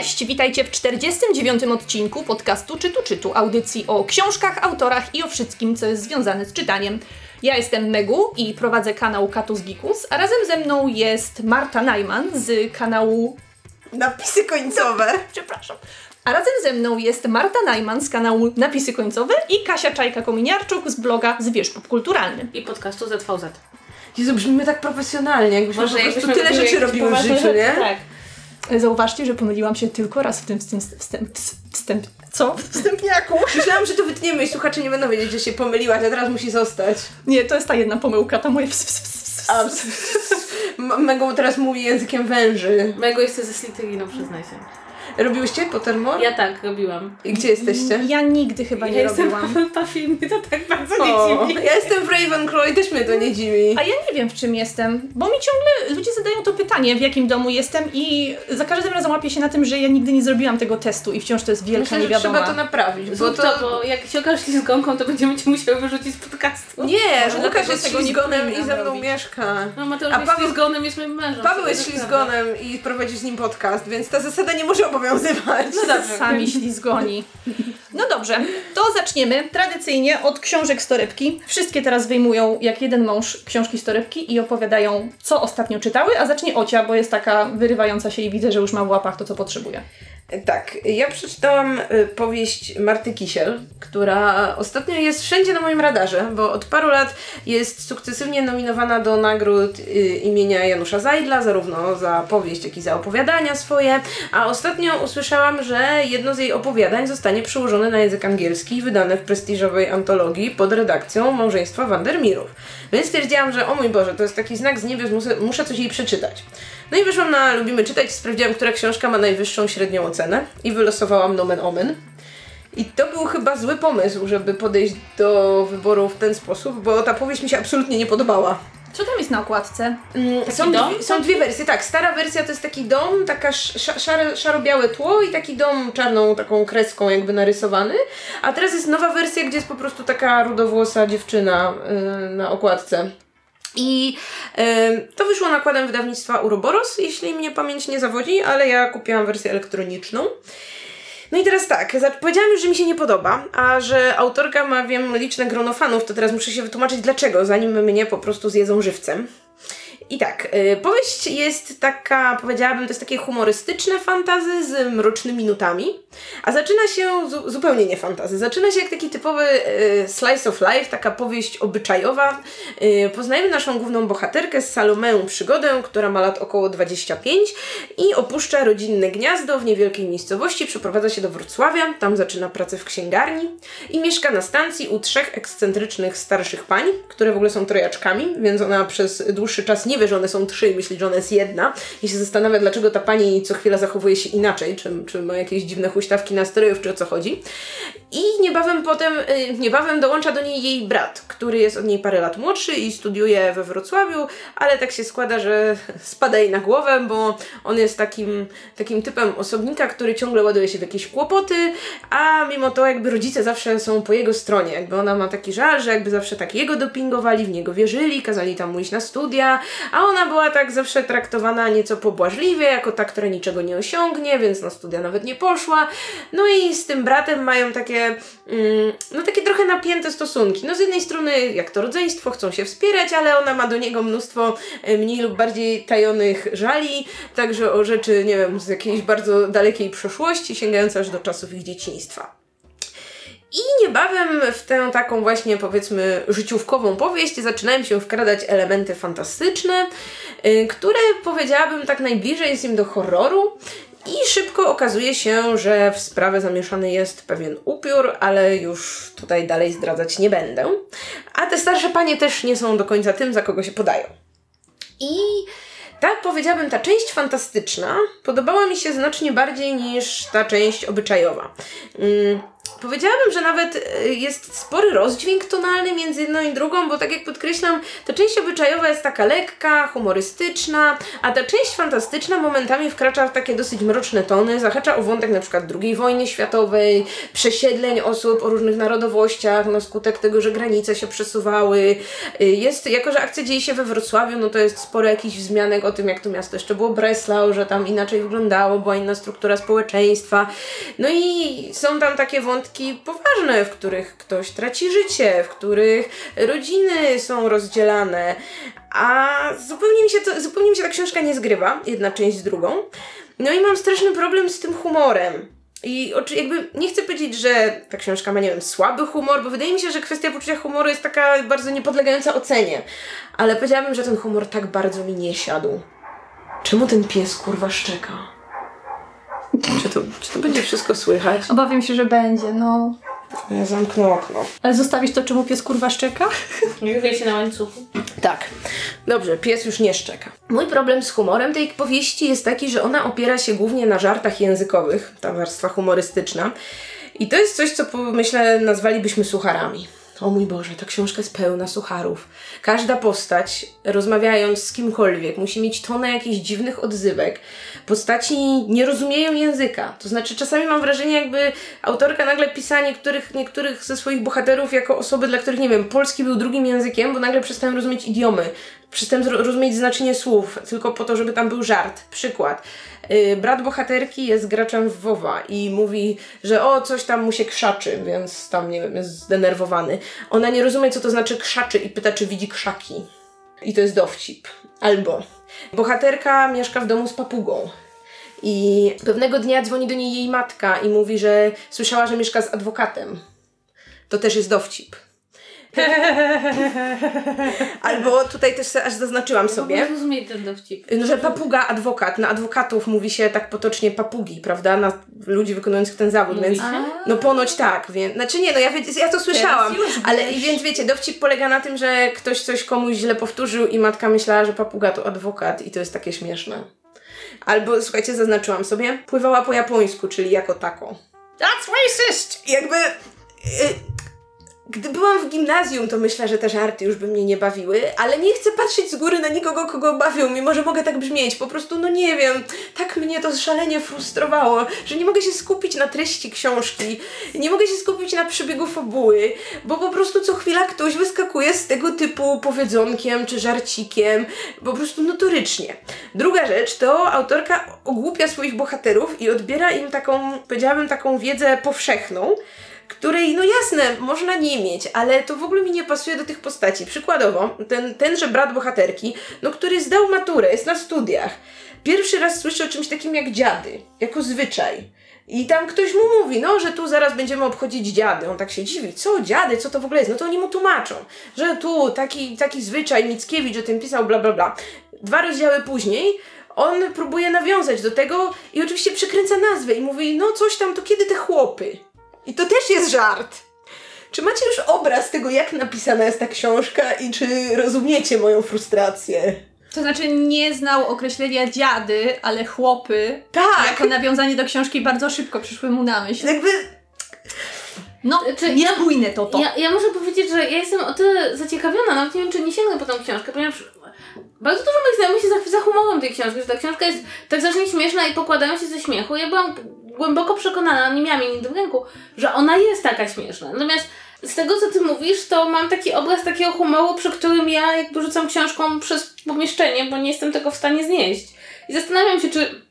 Cześć, witajcie w 49. odcinku podcastu Czytu Czytu, audycji o książkach, autorach i o wszystkim, co jest związane z czytaniem. Ja jestem Megu i prowadzę kanał Katus Gikus, a razem ze mną jest Marta Najman z kanału... Napisy końcowe. Przepraszam. A razem ze mną jest Marta Najman z kanału Napisy Końcowe i Kasia Czajka-Kominiarczuk z bloga Zwierz Popkulturalny. I podcastu ZVZ. Jezu, brzmimy tak profesjonalnie, jakbyśmy Może po prostu tyle rzeczy robiły w życiu, nie? Tak. Zauważcie, że pomyliłam się tylko raz w tym wstęp... wstęp, wstęp co? Wstępniaku. Myślałam, że to wytniemy i słuchacze nie będą wiedzieć, że się pomyliłaś, a teraz musi zostać. Nie, to jest ta jedna pomyłka, ta moje... A, M- Megą teraz mówi językiem węży. Mego jesteś ze Slytherinu, przyznaj się. Robiłyście Pottermore? Ja tak robiłam. I gdzie jesteście? Ja nigdy chyba nie ja jestem robiłam. I mnie to tak bardzo O, nie dziwi. ja jestem w Ravenclaw i też mnie to nie dziwi. A ja nie wiem, w czym jestem, bo mi ciągle ludzie zadają to pytanie, w jakim domu jestem i za każdym razem łapię się na tym, że ja nigdy nie zrobiłam tego testu i wciąż to jest wielka Myślę, niewiadoma. trzeba to naprawić, bo to... to, bo jak się okażesz ślizgonką, to będziemy cię musiały wyrzucić z podcastu. Nie, Może Łukasz jest nie ślizgonem i ze mną robić. mieszka. No Mateusz A jest Paweł- ślizgonem, jest moim mężem. Paweł jest ślizgonem i prowadzi z nim podcast, więc ta zasada nie może obowiązywać. No dobrze. Sami ślizgoni. No dobrze, to zaczniemy tradycyjnie od książek z torebki. Wszystkie teraz wyjmują jak jeden mąż książki z torebki i opowiadają, co ostatnio czytały, a zacznie Ocia, bo jest taka wyrywająca się i widzę, że już ma w łapach to, co potrzebuje. Tak, ja przeczytałam y, powieść Marty Kisiel, która ostatnio jest wszędzie na moim radarze, bo od paru lat jest sukcesywnie nominowana do nagród y, imienia Janusza Zajdla, zarówno za powieść, jak i za opowiadania swoje, a ostatnio usłyszałam, że jedno z jej opowiadań zostanie przełożone na język angielski i wydane w prestiżowej antologii pod redakcją Małżeństwa Wandermirów. Więc stwierdziłam, że o mój Boże, to jest taki znak z niebios, muszę, muszę coś jej przeczytać. No i wyszłam na Lubimy Czytać, sprawdziłam, która książka ma najwyższą średnią ocenę i wylosowałam Nomen Omen. I to był chyba zły pomysł, żeby podejść do wyboru w ten sposób, bo ta powieść mi się absolutnie nie podobała. Co tam jest na okładce? Mm, Są, dwie, są dwie wersje, tak. Stara wersja to jest taki dom, taka sz- szare, szaro-białe tło i taki dom czarną taką kreską jakby narysowany. A teraz jest nowa wersja, gdzie jest po prostu taka rudowłosa dziewczyna yy, na okładce. I yy, to wyszło nakładem wydawnictwa Uroboros, jeśli mnie pamięć nie zawodzi, ale ja kupiłam wersję elektroniczną. No i teraz tak, powiedziałam już, że mi się nie podoba, a że autorka ma, wiem, liczne grono fanów, to teraz muszę się wytłumaczyć dlaczego, zanim mnie po prostu zjedzą żywcem. I tak, y, powieść jest taka, powiedziałabym, to jest takie humorystyczne fantazy z mrocznymi nutami, a zaczyna się zu- zupełnie nie fantazy. Zaczyna się jak taki typowy y, slice of life, taka powieść obyczajowa. Y, poznajemy naszą główną bohaterkę z Salomeą Przygodę, która ma lat około 25 i opuszcza rodzinne gniazdo w niewielkiej miejscowości, przeprowadza się do Wrocławia, tam zaczyna pracę w księgarni i mieszka na stacji u trzech ekscentrycznych starszych pań, które w ogóle są trojaczkami, więc ona przez dłuższy czas nie wie, że one są trzy i myśli, że ona jest jedna i się zastanawia, dlaczego ta pani co chwila zachowuje się inaczej, czy, czy ma jakieś dziwne huśtawki nastrojów, czy o co chodzi. I niebawem potem, y, niebawem dołącza do niej jej brat, który jest od niej parę lat młodszy i studiuje we Wrocławiu, ale tak się składa, że spada jej na głowę, bo on jest takim, takim typem osobnika, który ciągle ładuje się w jakieś kłopoty, a mimo to jakby rodzice zawsze są po jego stronie, jakby ona ma taki żal, że jakby zawsze tak jego dopingowali, w niego wierzyli, kazali tam mu iść na studia, a ona była tak zawsze traktowana nieco pobłażliwie, jako ta, która niczego nie osiągnie, więc na studia nawet nie poszła. No i z tym bratem mają takie, mm, no takie trochę napięte stosunki. No z jednej strony, jak to rodzeństwo, chcą się wspierać, ale ona ma do niego mnóstwo e, mniej lub bardziej tajonych żali, także o rzeczy, nie wiem, z jakiejś bardzo dalekiej przeszłości, sięgające aż do czasów ich dzieciństwa. I niebawem w tę taką właśnie powiedzmy życiówkową powieść zaczynają się wkradać elementy fantastyczne, y, które powiedziałabym tak najbliżej jest im do horroru. I szybko okazuje się, że w sprawę zamieszany jest pewien upiór, ale już tutaj dalej zdradzać nie będę. A te starsze panie też nie są do końca tym, za kogo się podają. I tak powiedziałabym, ta część fantastyczna podobała mi się znacznie bardziej niż ta część obyczajowa. Powiedziałabym, że nawet y, jest spory rozdźwięk tonalny między jedną i drugą, bo tak jak podkreślam, ta część obyczajowa jest taka lekka, humorystyczna, a ta część fantastyczna momentami wkracza w takie dosyć mroczne tony, zahacza o wątek na przykład II wojny światowej, przesiedleń osób o różnych narodowościach, no skutek tego, że granice się przesuwały. Y, Jest, jako że akcja dzieje się we Wrocławiu, no to jest sporo jakichś wzmianek o tym, jak to miasto jeszcze było Breslau, że tam inaczej wyglądało, była inna struktura społeczeństwa. No i są tam takie wątki poważne, w których ktoś traci życie, w których rodziny są rozdzielane, a zupełnie mi się, to, zupełnie mi się ta książka nie zgrywa, jedna część z drugą. No i mam straszny problem z tym humorem. I jakby nie chcę powiedzieć, że ta książka ma, nie wiem, słaby humor, bo wydaje mi się, że kwestia poczucia humoru jest taka bardzo niepodlegająca ocenie. Ale powiedziałabym, że ten humor tak bardzo mi nie siadł. Czemu ten pies kurwa szczeka? Czy to, czy to będzie wszystko słychać? Obawiam się, że będzie, no. Ja zamknę okno. Ale zostawić to, czemu pies kurwa szczeka? Nie wie się na łańcuchu. Tak. Dobrze, pies już nie szczeka. Mój problem z humorem tej powieści jest taki, że ona opiera się głównie na żartach językowych, ta warstwa humorystyczna. I to jest coś, co myślę nazwalibyśmy sucharami. O mój Boże, ta książka jest pełna sucharów. Każda postać, rozmawiając z kimkolwiek, musi mieć tonę jakichś dziwnych odzywek. Postaci nie rozumieją języka. To znaczy, czasami mam wrażenie, jakby autorka nagle pisała niektórych, niektórych ze swoich bohaterów jako osoby, dla których, nie wiem, polski był drugim językiem, bo nagle przestałem rozumieć idiomy. Przestałem rozumieć znaczenie słów, tylko po to, żeby tam był żart. Przykład. Yy, brat bohaterki jest graczem w WoWa i mówi, że o, coś tam mu się krzaczy, więc tam, nie wiem, jest zdenerwowany. Ona nie rozumie, co to znaczy krzaczy i pyta, czy widzi krzaki. I to jest dowcip. Albo bohaterka mieszka w domu z papugą. I pewnego dnia dzwoni do niej jej matka i mówi, że słyszała, że mieszka z adwokatem. To też jest dowcip. Albo tutaj też aż zaznaczyłam sobie. Nie zrozumieć ten dowcip. No, że papuga adwokat. Na adwokatów mówi się tak potocznie papugi, prawda? Na ludzi wykonujących ten zawód, Mówi więc. się? No ponoć tak, więc. Znaczy nie, no ja, ja to słyszałam. Ale i więc wiecie, dowcip polega na tym, że ktoś coś komuś źle powtórzył i matka myślała, że papuga to adwokat i to jest takie śmieszne. Albo słuchajcie, zaznaczyłam sobie, pływała po japońsku, czyli jako tako. That's racist! Jakby. Gdy byłam w gimnazjum, to myślę, że te żarty już by mnie nie bawiły, ale nie chcę patrzeć z góry na nikogo, kogo bawią, mimo że mogę tak brzmieć. Po prostu, no nie wiem, tak mnie to szalenie frustrowało, że nie mogę się skupić na treści książki, nie mogę się skupić na przebiegu fabuły, bo po prostu co chwila ktoś wyskakuje z tego typu powiedzonkiem czy żarcikiem, po prostu notorycznie. Druga rzecz to autorka ogłupia swoich bohaterów i odbiera im taką, powiedziałabym, taką wiedzę powszechną, której, no jasne, można nie mieć, ale to w ogóle mi nie pasuje do tych postaci. Przykładowo, ten, tenże brat bohaterki, no który zdał maturę, jest na studiach. Pierwszy raz słyszy o czymś takim jak dziady, jako zwyczaj. I tam ktoś mu mówi, no, że tu zaraz będziemy obchodzić dziady. On tak się dziwi, co dziady, co to w ogóle jest? No to oni mu tłumaczą, że tu taki, taki zwyczaj, Mickiewicz o tym pisał, bla, bla, bla. Dwa rozdziały później on próbuje nawiązać do tego i oczywiście przekręca nazwę i mówi, no coś tam, to kiedy te chłopy? I to też jest żart. Czy macie już obraz tego, jak napisana jest ta książka i czy rozumiecie moją frustrację? To znaczy nie znał określenia dziady, ale chłopy. Tak. Jako nawiązanie do książki bardzo szybko przyszły mu na myśl. Jakby No, Czy ja- to to. Ja, ja muszę powiedzieć, że ja jestem o tyle zaciekawiona, nawet nie wiem, czy nie sięgnę po tą książkę, ponieważ bardzo dużo moich znajomych się za- zachumową tej książki, że ta książka jest tak strasznie śmieszna i pokładają się ze śmiechu. Ja byłam głęboko przekonana, nie miałam jej nigdy w ręku, że ona jest taka śmieszna. Natomiast z tego, co ty mówisz, to mam taki obraz takiego humoru, przy którym ja jakby rzucam książką przez pomieszczenie, bo nie jestem tego w stanie znieść. I zastanawiam się, czy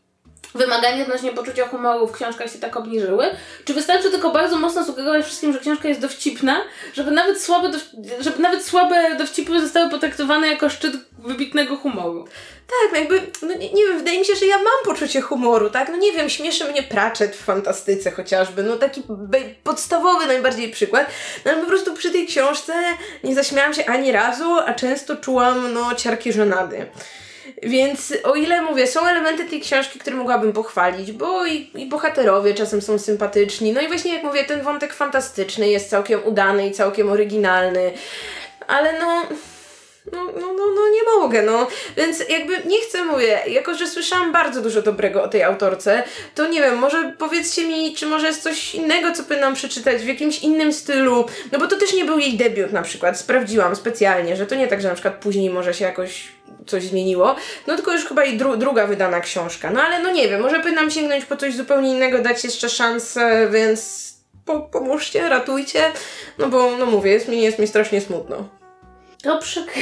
wymagania odnośnie poczucia humoru w książkach się tak obniżyły? Czy wystarczy tylko bardzo mocno sugerować wszystkim, że książka jest dowcipna, żeby nawet słabe, żeby nawet słabe dowcipy zostały potraktowane jako szczyt wybitnego humoru? tak, no jakby, no nie, nie wiem, wydaje mi się, że ja mam poczucie humoru, tak? No nie wiem, śmieszy mnie Pratchett w fantastyce chociażby, no taki podstawowy najbardziej przykład, no ale po prostu przy tej książce nie zaśmiałam się ani razu, a często czułam, no, ciarki żenady. Więc o ile mówię, są elementy tej książki, które mogłabym pochwalić, bo i, i bohaterowie czasem są sympatyczni. No i właśnie jak mówię, ten wątek fantastyczny jest całkiem udany i całkiem oryginalny. Ale no, no, no, no, no nie mogę, no. Więc jakby nie chcę, mówię, jako że słyszałam bardzo dużo dobrego o tej autorce, to nie wiem, może powiedzcie mi, czy może jest coś innego, co powinnam przeczytać w jakimś innym stylu, no bo to też nie był jej debiut na przykład, sprawdziłam specjalnie, że to nie tak, że na przykład później może się jakoś coś zmieniło, no tylko już chyba i dru druga wydana książka, no ale no nie wiem, może powinnam sięgnąć po coś zupełnie innego, dać jeszcze szansę, więc po pomóżcie, ratujcie, no bo no mówię, jest mi, jest mi strasznie smutno. To przykre.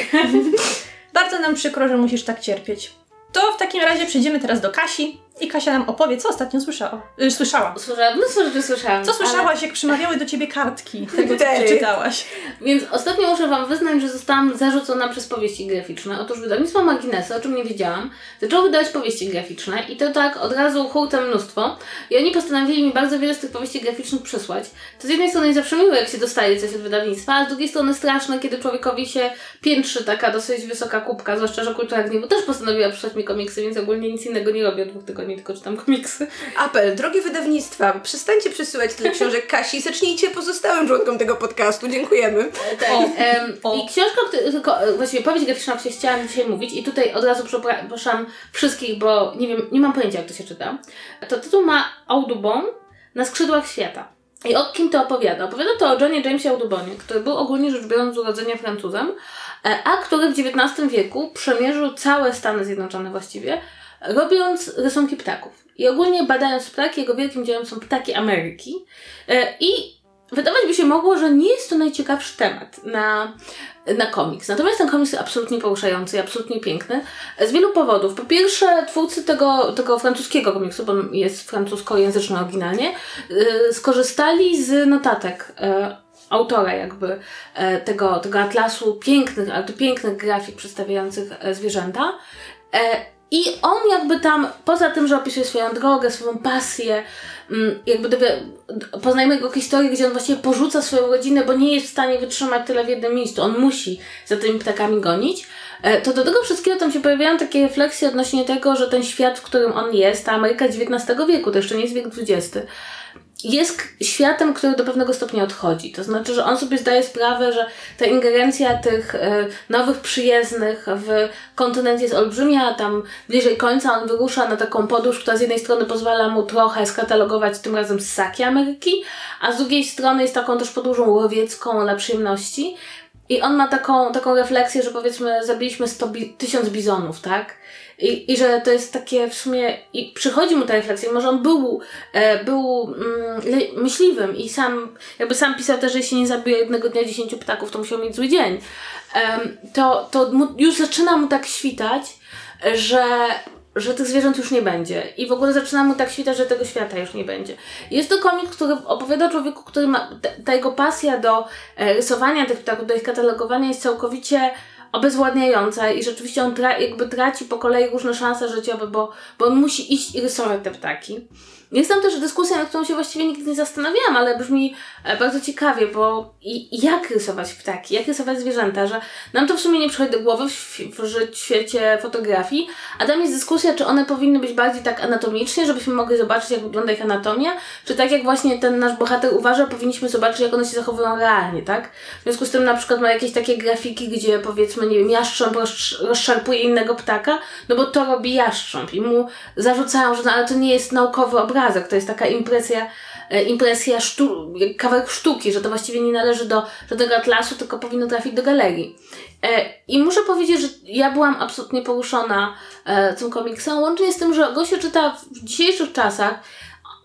Bardzo nam przykro, że musisz tak cierpieć. To w takim razie przejdziemy teraz do Kasi i Kasia nam opowie, co ostatnio słyszała. Y, słyszała. Słyszałam, mnóstwo rzeczy słyszałam. Co ale- słyszałaś, jak przemawiały do ciebie kartki tego, co przeczytałaś? Więc ostatnio muszę Wam wyznać, że zostałam zarzucona przez powieści graficzne. Otóż wydawnictwo Magnesy, o czym nie wiedziałam, zaczęło wydawać powieści graficzne i to tak od razu hurtem mnóstwo. I oni postanowili mi bardzo wiele z tych powieści graficznych przysłać. To z jednej strony jest zawsze miłe, jak się dostaje coś od wydawnictwa, a z drugiej strony straszne, kiedy człowiekowi się piętrzy taka dosyć wysoka kubka, zwłaszcza, że Kultura Gniewu też postanowiła przysłać mi komiksy, więc ogólnie nic innego nie robię od dwóch tygodni, tylko czytam komiksy. Apel, drogie wydawnictwa, przestańcie przesyłać tyle książek Kasi, zacznijcie pozostałym członkom tego podcastu, dziękujemy. Tak. O, em, o. I książka, tylko e, właściwie powieść graficzna, o której chciałam dzisiaj mówić i tutaj od razu przepraszam wszystkich, bo nie wiem, nie mam pojęcia jak to się czyta. To tytuł ma Audubon na skrzydłach świata. I o kim to opowiada? Opowiada to o Johnie Jamesie Audubonie, który był ogólnie rzecz biorąc z urodzenia Francuzem, e, a który w XIX wieku przemierzył całe Stany Zjednoczone właściwie, robiąc rysunki ptaków. I ogólnie badając ptaki, jego wielkim dziełem są ptaki Ameryki. E, I wydawać by się mogło, że nie jest to najciekawszy temat na, na komiks. Natomiast ten komiks jest absolutnie poruszający i absolutnie piękny z wielu powodów. Po pierwsze, twórcy tego, tego francuskiego komiksu, bo jest francuskojęzyczny oryginalnie, yy, skorzystali z notatek yy, autora jakby e, tego, tego atlasu pięknych, ale to pięknych grafik przedstawiających e, zwierzęta. I on jakby tam, poza tym, że opisuje swoją drogę, swoją pasję, mm, jakby dowie, poznajemy jego historię, gdzie on właściwie porzuca swoją rodzinę, bo nie jest w stanie wytrzymać tyle w jednym miejscu. On musi za tymi ptakami gonić. E, To do tego wszystkiego tam się pojawiają takie refleksje odnośnie tego, że ten świat, w którym on jest, ta Ameryka XIX wieku, to jeszcze nie jest wiek XX, jest światem, który do pewnego stopnia odchodzi. To znaczy, że on sobie zdaje sprawę, że ta ingerencja tych e, nowych przyjezdnych w kontynent jest olbrzymia, tam bliżej końca on wyrusza na taką podróż, która z jednej strony pozwala mu trochę skatalogować tym razem ssaki Ameryki, a z drugiej strony jest taką też podróżą łowiecką dla przyjemności. I on ma taką, taką refleksję, że powiedzmy zabiliśmy 100 bi- tysiąc bizonów, tak? I, I że to jest takie w sumie, i przychodzi mu ta refleksja, może on był, e, był mm, myśliwym i sam, jakby sam pisał też, że jeśli nie zabije jednego dnia 10 ptaków, to musiał mieć zły dzień. Em, to to mu, już zaczyna mu tak świtać, że, że tych zwierząt już nie będzie. I w ogóle zaczyna mu tak świtać, że tego świata już nie będzie. Jest to komik, który opowiada o człowieku, który ma, ta, ta jego pasja do e, rysowania tych ptaków, do ich katalogowania jest całkowicie obezwładniająca i rzeczywiście on tra- jakby traci po kolei różne szanse życiowe, bo, bo on musi iść i rysować te ptaki. Jest tam też dyskusja, nad którą się właściwie nigdy nie zastanawiałam, ale brzmi e, bardzo ciekawie, bo jak rysować ptaki, jak rysować zwierzęta, że nam to w sumie nie przychodzi do głowy w, w świecie fotografii, a tam jest dyskusja, czy one powinny być bardziej tak anatomicznie, żebyśmy mogli zobaczyć, jak wygląda ich anatomia, czy tak jak właśnie ten nasz bohater uważa, powinniśmy zobaczyć, jak one się zachowują realnie, tak? W związku z tym na przykład ma jakieś takie grafiki, gdzie powiedzmy, nie wiem, jaszcząb rozsz- rozszarpuje innego ptaka, no bo to robi jaszcząb i mu zarzucają, że no, ale to nie jest naukowy obrazek, to jest taka impresja, e, impresja sztu- kawałek sztuki, że to właściwie nie należy do żadnego atlasu, tylko powinno trafić do galerii. E, I muszę powiedzieć, że ja byłam absolutnie poruszona e, tym komiksem, łącznie z tym, że go się czyta w dzisiejszych czasach,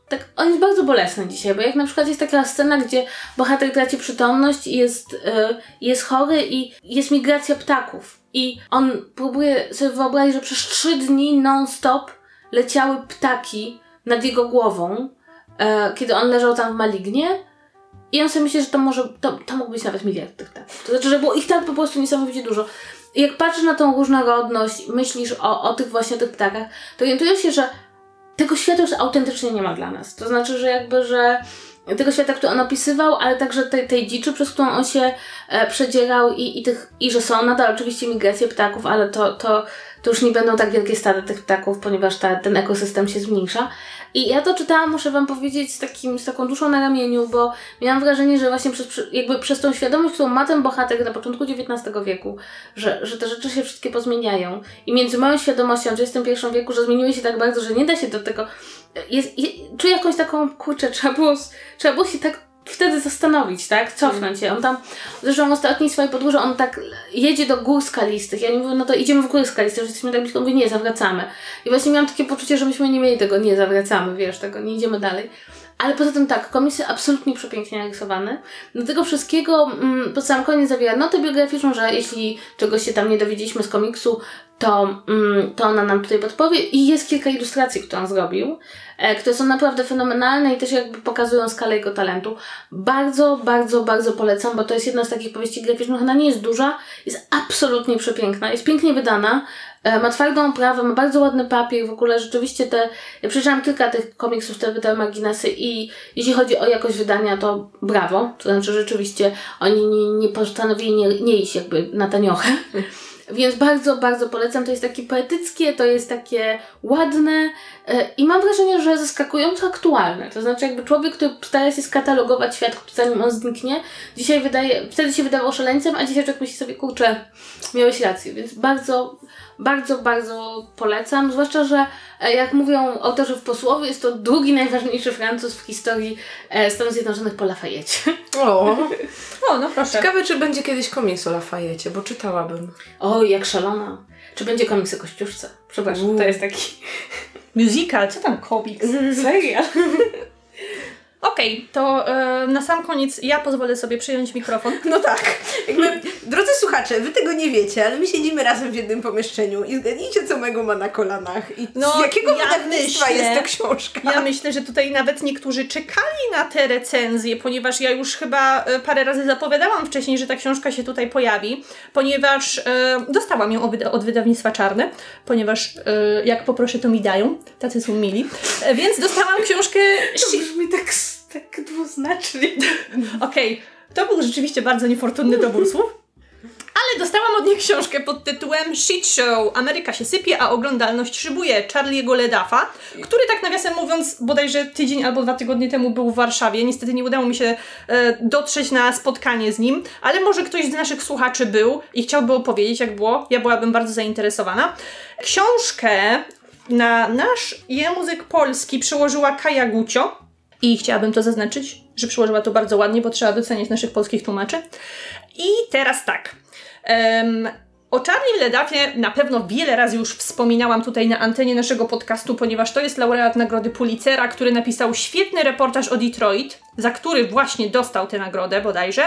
tak, on jest bardzo bolesny dzisiaj, bo jak na przykład jest taka scena, gdzie bohater traci przytomność i jest, jest chory i jest migracja ptaków. I on próbuje sobie wyobrazić, że przez trzy dni non-stop leciały ptaki nad jego głową, e, kiedy on leżał tam w malignie. I on sobie myśli, że to może, to, to mógł być nawet miliard tych ptaków. To znaczy, że było ich tak po prostu niesamowicie dużo. I jak patrzysz na tą różnorodność, myślisz o, o tych właśnie tych ptakach, to orientujesz się, że tego świata już autentycznie nie ma dla nas. To znaczy, że jakby, że tego świata, który on opisywał, ale także tej, tej dziczy, przez którą on się e, przedzierał i, i, tych, i że są nadal oczywiście migracje ptaków, ale to, to, to już nie będą tak wielkie stada tych ptaków, ponieważ ta, ten ekosystem się zmniejsza. I ja to czytałam, muszę wam powiedzieć, z, takim, z taką duszą na ramieniu, bo miałam wrażenie, że właśnie przez, jakby przez tą świadomość, którą ma ten bohater na początku XIX wieku, że, że te rzeczy się wszystkie pozmieniają. I między moją świadomością XXI wieku, że zmieniły się tak bardzo, że nie da się do tego... Jest, jest, czuję jakąś taką, kurczę, trzeba było, trzeba było się tak wtedy zastanowić, tak? Cofnąć się. On tam, zresztą ostatniej swojej podróży on tak jedzie do gór skalistych. Ja nie mówię, no to idziemy w góry skaliste, że jesteśmy tak blisko. On mówi, nie, zawracamy. I właśnie miałam takie poczucie, że myśmy nie mieli tego, nie, zawracamy, wiesz, tego, nie idziemy dalej. Ale poza tym tak, komiks absolutnie przepięknie narysowany. Do tego wszystkiego mm, pod sam koniec zawiera notę biograficzną, że jeśli czegoś się tam nie dowiedzieliśmy z komiksu, to, mm, to ona nam tutaj podpowie. I jest kilka ilustracji, które on zrobił, e, które są naprawdę fenomenalne i też jakby pokazują skalę jego talentu. Bardzo, bardzo, bardzo polecam, bo to jest jedna z takich powieści graficznych. Ona nie jest duża, jest absolutnie przepiękna, jest pięknie wydana. E, ma twardą oprawę, ma bardzo ładny papier, w ogóle rzeczywiście te, ja przeczytałam kilka tych komiksów, które wydały marginesy i jeśli chodzi o jakość wydania, to brawo, to znaczy rzeczywiście oni nie, nie postanowili nie, nie iść jakby na taniochę. Więc bardzo, bardzo polecam. To jest takie poetyckie, to jest takie ładne yy, i mam wrażenie, że zaskakująco aktualne. To znaczy, jakby człowiek, który stara się skatalogować świat, zanim on zniknie, dzisiaj wydaje, wtedy się wydawał szaleńcem, a dzisiaj człowiek myśli sobie, kurczę, miałeś rację. Więc bardzo, bardzo, bardzo polecam. Zwłaszcza, że e, jak mówią autorzy w posłowie, jest to drugi najważniejszy Francuz w historii e, Stanów Zjednoczonych po Lafayette. O, O, no proszę. ciekawe, czy będzie kiedyś komiks o Lafayette, bo czytałabym. Oj, jak szalona. Czy będzie komiks o Kościuszce? Przepraszam, to jest taki... Musical, co tam komiks? Serial. Okej, to e, na sam koniec ja pozwolę sobie przyjąć mikrofon. No tak. Jakby, drodzy słuchacze, wy tego nie wiecie, ale my siedzimy razem w jednym pomieszczeniu i zgadnijcie, co Mego ma na kolanach i No, z jakiego ja wydawnictwa myślę- jest to książka. Ja myślę, że tutaj nawet niektórzy czekali na te recenzje, ponieważ ja już chyba e, parę razy zapowiadałam wcześniej, że ta książka się tutaj pojawi, ponieważ e, dostałam ją od, wyda- od wydawnictwa Czarne, ponieważ e, jak poproszę, to mi dają, tacy są mili, więc dostałam książkę... To brzmi tak, tak dwuznacznie. Okej, to był rzeczywiście bardzo niefortunny dobór słów. Ale dostałam od nich książkę pod tytułem Shit Show. Ameryka się sypie, a oglądalność szybuje. Charlie'ego Ledafa, który tak nawiasem mówiąc bodajże tydzień albo dwa tygodnie temu był w Warszawie. Niestety nie udało mi się e, dotrzeć na spotkanie z nim, ale może ktoś z naszych słuchaczy był i chciałby opowiedzieć jak było. Ja byłabym bardzo zainteresowana. Książkę na nasz język polski przełożyła Kaja Gucio. I chciałabym to zaznaczyć, że przyłożyła to bardzo ładnie, bo trzeba doceniać naszych polskich tłumaczy. I teraz tak. Em, o Charlie Ledafie na pewno wiele razy już wspominałam tutaj na antenie naszego podcastu, ponieważ to jest laureat Nagrody Pulitzera, który napisał świetny reportaż o Detroit, za który właśnie dostał tę nagrodę bodajże.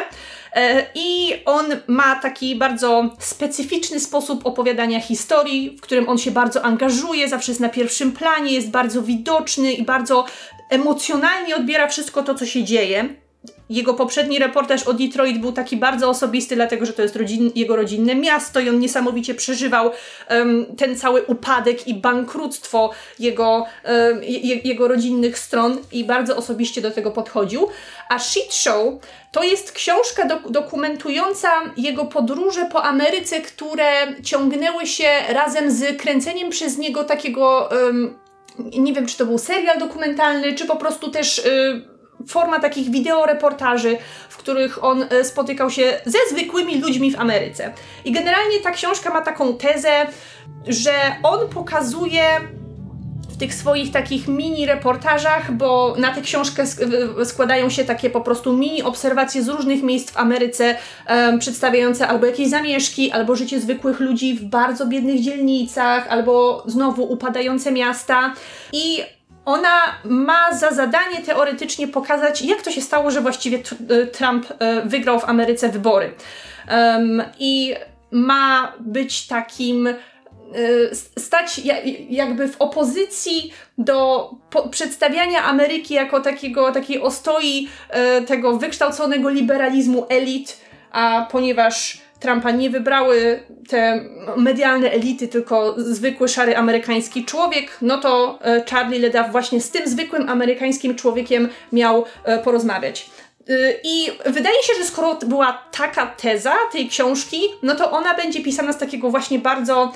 E, I on ma taki bardzo specyficzny sposób opowiadania historii, w którym on się bardzo angażuje, zawsze jest na pierwszym planie, jest bardzo widoczny i bardzo emocjonalnie odbiera wszystko to, co się dzieje. Jego poprzedni reportaż o Detroit był taki bardzo osobisty, dlatego że to jest rodzin, jego rodzinne miasto i on niesamowicie przeżywał em, ten cały upadek i bankructwo jego, em, je, jego rodzinnych stron i bardzo osobiście do tego podchodził. A Shit Show to jest książka dok- dokumentująca jego podróże po Ameryce, które ciągnęły się razem z kręceniem przez niego takiego. em, nie wiem, czy to był serial dokumentalny, czy po prostu też y, forma takich wideoreportaży, w których on y, spotykał się ze zwykłymi ludźmi w Ameryce. I generalnie ta książka ma taką tezę, że on pokazuje tych swoich takich mini reportażach, bo na tę książkę sk- składają się takie po prostu mini obserwacje z różnych miejsc w Ameryce, em, przedstawiające albo jakieś zamieszki, albo życie zwykłych ludzi w bardzo biednych dzielnicach, albo znowu upadające miasta. I ona ma za zadanie teoretycznie pokazać, jak to się stało, że właściwie y, Trump y, wygrał w Ameryce wybory. Em, I ma być takim stać ja- jakby w opozycji do przedstawiania Ameryki jako takiego, takiej ostoi e, tego wykształconego liberalizmu elit, a ponieważ Trumpa nie wybrały te medialne elity, tylko zwykły szary amerykański człowiek, no to e, Charlie Ledaw właśnie z tym zwykłym amerykańskim człowiekiem miał porozmawiać. Y, I wydaje się, że skoro była taka teza tej książki, no to ona będzie pisana z takiego właśnie bardzo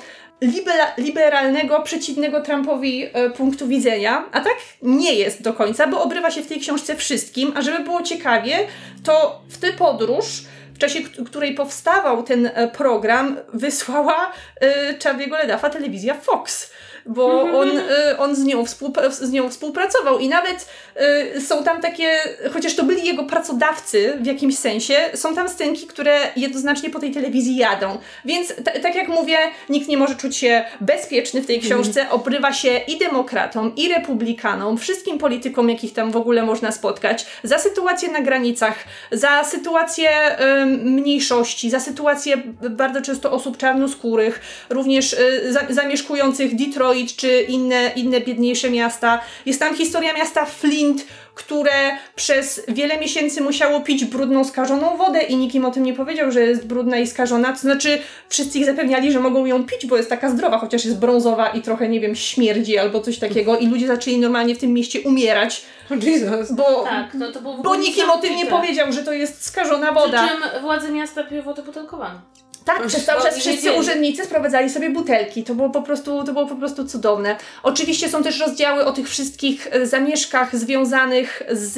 liberalnego, przeciwnego Trumpowi e, punktu widzenia, a tak nie jest do końca, bo obrywa się w tej książce wszystkim, a żeby było ciekawie, to w tę podróż w czasie której powstawał ten e, program, wysłała e, Charlie'ego Ledafa telewizja Fox. Bo on, e, on z, nią z nią współpracował i nawet e, są tam takie, chociaż to byli jego pracodawcy w jakimś sensie, są tam scenki, które jednoznacznie po tej telewizji jadą. Więc t- tak jak mówię, nikt nie może czuć się bezpieczny w tej książce. Obrywa się i demokratom, i republikanom, wszystkim politykom, jakich tam w ogóle można spotkać, za sytuację na granicach, za sytuację em, mniejszości, za sytuację bardzo często osób czarnoskórych, również y, za, zamieszkujących Detroit czy inne, inne biedniejsze miasta. Jest tam historia miasta Flint, które przez wiele miesięcy musiało pić brudną, skażoną wodę i nikim o tym nie powiedział, że jest brudna i skażona. To znaczy, wszyscy ich zapewniali, że mogą ją pić, bo jest taka zdrowa, chociaż jest brązowa i trochę, nie wiem, śmierdzi albo coś takiego. I ludzie zaczęli normalnie w tym mieście umierać, Jesus. bo, Tak, no to było bo nikim o tym nie powiedział, że to jest skażona Przy woda. czym władze miasta piły wodę butelkowaną. Tak, przez cały czas wszyscy urzędnicy sprowadzali sobie butelki. To było po prostu, to było po prostu cudowne. Oczywiście są też rozdziały o tych wszystkich e, zamieszkach związanych z,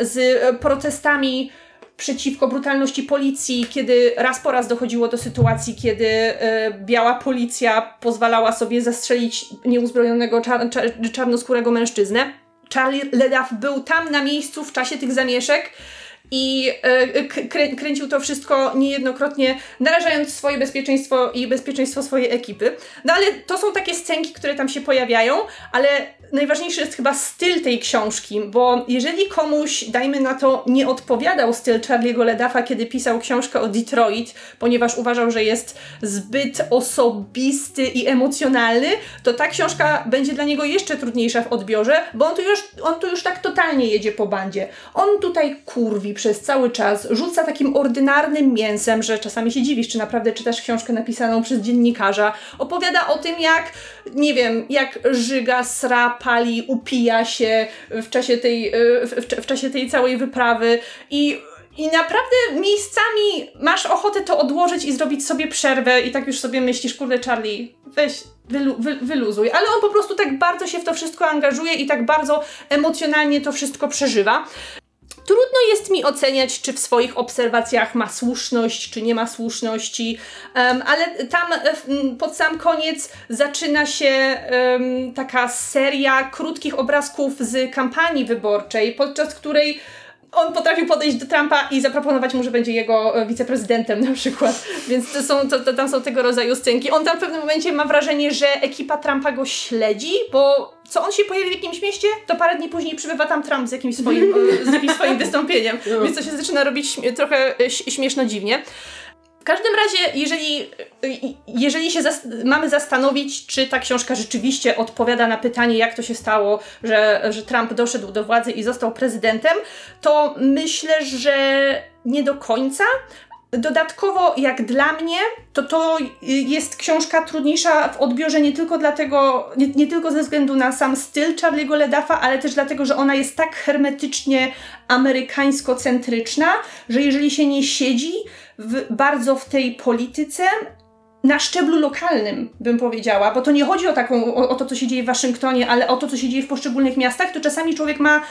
z protestami przeciwko brutalności policji, kiedy raz po raz dochodziło do sytuacji, kiedy e, biała policja pozwalała sobie zastrzelić nieuzbrojonego czar, czar, czarnoskórego mężczyznę. Charlie Leduff był tam na miejscu w czasie tych zamieszek i e, krę, kręcił to wszystko niejednokrotnie, narażając swoje bezpieczeństwo i bezpieczeństwo swojej ekipy. No ale to są takie scenki, które tam się pojawiają, ale najważniejszy jest chyba styl tej książki, bo jeżeli komuś, dajmy na to, nie odpowiadał styl Charlie'ego Ledaffa, kiedy pisał książkę o Detroit, ponieważ uważał, że jest zbyt osobisty i emocjonalny, to ta książka będzie dla niego jeszcze trudniejsza w odbiorze, bo on tu już, on tu już tak totalnie jedzie po bandzie. On tutaj kurwi przez cały czas, rzuca takim ordynarnym mięsem, że czasami się dziwisz, czy naprawdę czytasz książkę napisaną przez dziennikarza. Opowiada o tym, jak, nie wiem, jak żyga, sra, pali, upija się w czasie tej, y, w, w, czasie tej całej wyprawy i i naprawdę miejscami masz ochotę to odłożyć i zrobić sobie przerwę i tak już sobie myślisz, kurde Charlie, weź, wylu, wy, wyluzuj. Ale on po prostu tak bardzo się w to wszystko angażuje i tak bardzo emocjonalnie to wszystko przeżywa. Trudno jest mi oceniać, czy w swoich obserwacjach ma słuszność, czy nie ma słuszności, em, ale tam e, w- m, pod sam koniec zaczyna się em, taka seria krótkich obrazków z kampanii wyborczej, podczas której on potrafił podejść do Trumpa i zaproponować mu, że będzie jego e, wiceprezydentem na przykład. Więc to są, to, to, tam są tego rodzaju scenki. On tam w pewnym momencie ma wrażenie, że ekipa Trumpa go śledzi, bo co on się pojawi w jakimś mieście, to parę dni później przybywa tam Trump z jakimś swoim, e, z jakimś swoim wystąpieniem. Więc to się zaczyna robić trochę e, śmieszno dziwnie. W każdym razie, jeżeli, jeżeli się zas- mamy zastanowić, czy ta książka rzeczywiście odpowiada na pytanie, jak to się stało, że, że Trump doszedł do władzy i został prezydentem, to myślę, że nie do końca. Dodatkowo, jak dla mnie, to to jest książka trudniejsza w odbiorze nie tylko dlatego, nie, nie tylko ze względu na sam styl Charlie'ego Ledaffa, ale też dlatego, że ona jest tak hermetycznie amerykańsko-centryczna, że jeżeli się nie siedzi w, bardzo w tej polityce, na szczeblu lokalnym, bym powiedziała, bo to nie chodzi o, taką, o, o to, co się dzieje w Waszyngtonie, ale o to, co się dzieje w poszczególnych miastach, to czasami człowiek ma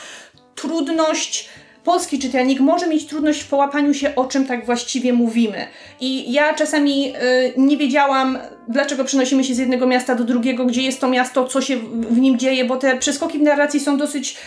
trudność, polski czytelnik może mieć trudność w połapaniu się, o czym tak właściwie mówimy. I ja czasami y, nie wiedziałam, dlaczego przenosimy się z jednego miasta do drugiego, gdzie jest to miasto, co się w, nim dzieje, bo te przeskoki w narracji są dosyć,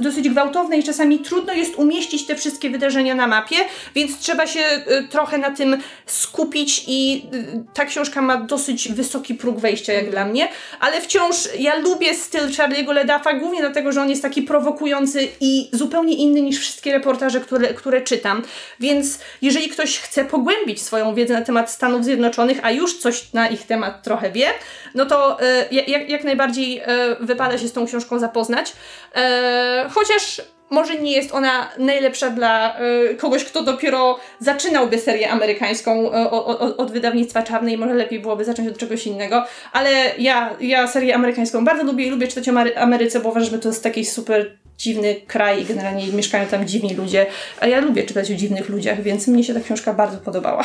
dosyć gwałtowne i czasami trudno jest umieścić te wszystkie wydarzenia na mapie, więc trzeba się y, trochę na tym skupić i y, ta książka ma dosyć wysoki próg wejścia, jak dla mnie, ale wciąż ja lubię styl Charlie'ego Ledaffa, głównie dlatego, że on jest taki prowokujący i zupełnie inny niż wszystkie reportaże, które, które czytam. Więc jeżeli ktoś chce pogłębić swoją wiedzę na temat Stanów Zjednoczonych, a już coś na ich temat trochę wie, no to e, jak, jak najbardziej e, wypada się z tą książką zapoznać. E, chociaż może nie jest ona najlepsza dla e, kogoś, kto dopiero zaczynałby serię amerykańską e, o, o, od wydawnictwa czarnej, może lepiej byłoby zacząć od czegoś innego, ale ja, ja serię amerykańską bardzo lubię i lubię czytać o Mary- Ameryce, bo uważam, że to jest taki super dziwny kraj i generalnie mieszkają tam dziwni ludzie, a ja lubię czytać o dziwnych ludziach, więc mnie się ta książka bardzo podobała.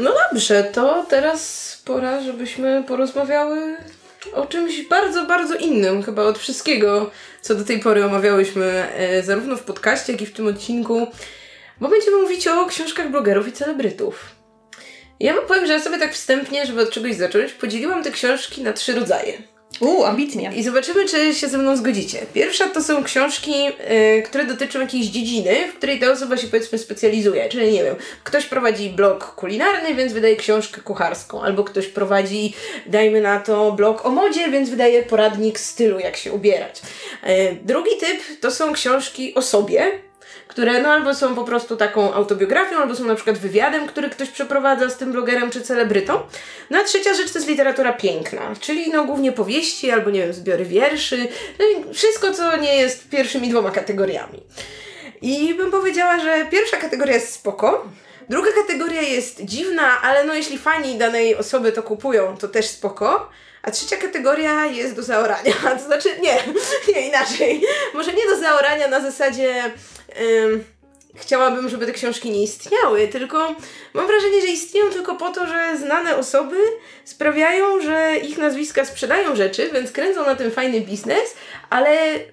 No dobrze, to teraz pora, żebyśmy porozmawiały o czymś bardzo, bardzo innym, chyba od wszystkiego, co do tej pory omawiałyśmy, e, zarówno w podcaście, jak i w tym odcinku, bo będziemy mówić o książkach blogerów i celebrytów. Ja wam powiem, że ja sobie tak wstępnie, żeby od czegoś zacząć, podzieliłam te książki na trzy rodzaje. Uuu, ambitnie. I zobaczymy, czy się ze mną zgodzicie. Pierwsza to są książki, y, które dotyczą jakiejś dziedziny, w której ta osoba się powiedzmy specjalizuje. Czyli nie wiem, ktoś prowadzi blog kulinarny, więc wydaje książkę kucharską, albo ktoś prowadzi, dajmy na to, blog o modzie, więc wydaje poradnik stylu, jak się ubierać. Y, drugi typ to są książki o sobie, które no albo są po prostu taką autobiografią, albo są na przykład wywiadem, który ktoś przeprowadza z tym blogerem czy celebrytą. No a trzecia rzecz to jest literatura piękna, czyli no głównie powieści, albo nie wiem, zbiory wierszy, no wszystko, co nie jest pierwszymi dwoma kategoriami. I bym powiedziała, że pierwsza kategoria jest spoko, druga kategoria jest dziwna, ale no jeśli fani danej osoby to kupują, to też spoko. A trzecia kategoria jest do zaorania. To znaczy, nie, nie inaczej. Może nie do zaorania na zasadzie. Ym, chciałabym, żeby te książki nie istniały, tylko mam wrażenie, że istnieją tylko po to, że znane osoby sprawiają, że ich nazwiska sprzedają rzeczy, więc kręcą na tym fajny biznes, ale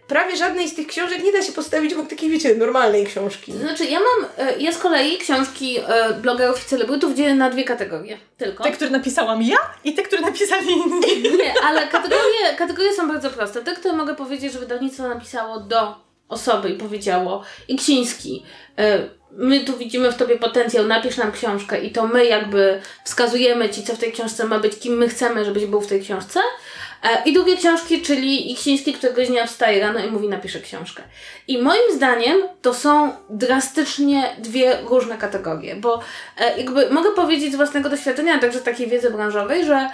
prawie żadnej z tych książek nie da się postawić obok takiej, wiecie, normalnej książki. Znaczy, ja mam, e, ja z kolei książki e, blogerów i celebrytów dzielę na dwie kategorie. Tylko. Te, które napisałam ja i te, które napisali inni. Nie, ale kategorie, kategorie są bardzo proste. Te, które mogę powiedzieć, że wydawnictwo napisało do osoby i powiedziało Iksiński, e, my tu widzimy w tobie potencjał, napisz nam książkę i to my jakby wskazujemy ci, co w tej książce ma być, kim my chcemy, żebyś był w tej książce. E, I drugie książki, czyli Iksiński, któregoś dnia wstaje rano i mówi napiszę książkę. I moim zdaniem to są drastycznie dwie różne kategorie, bo e, jakby mogę powiedzieć z własnego doświadczenia, a także takiej wiedzy branżowej, że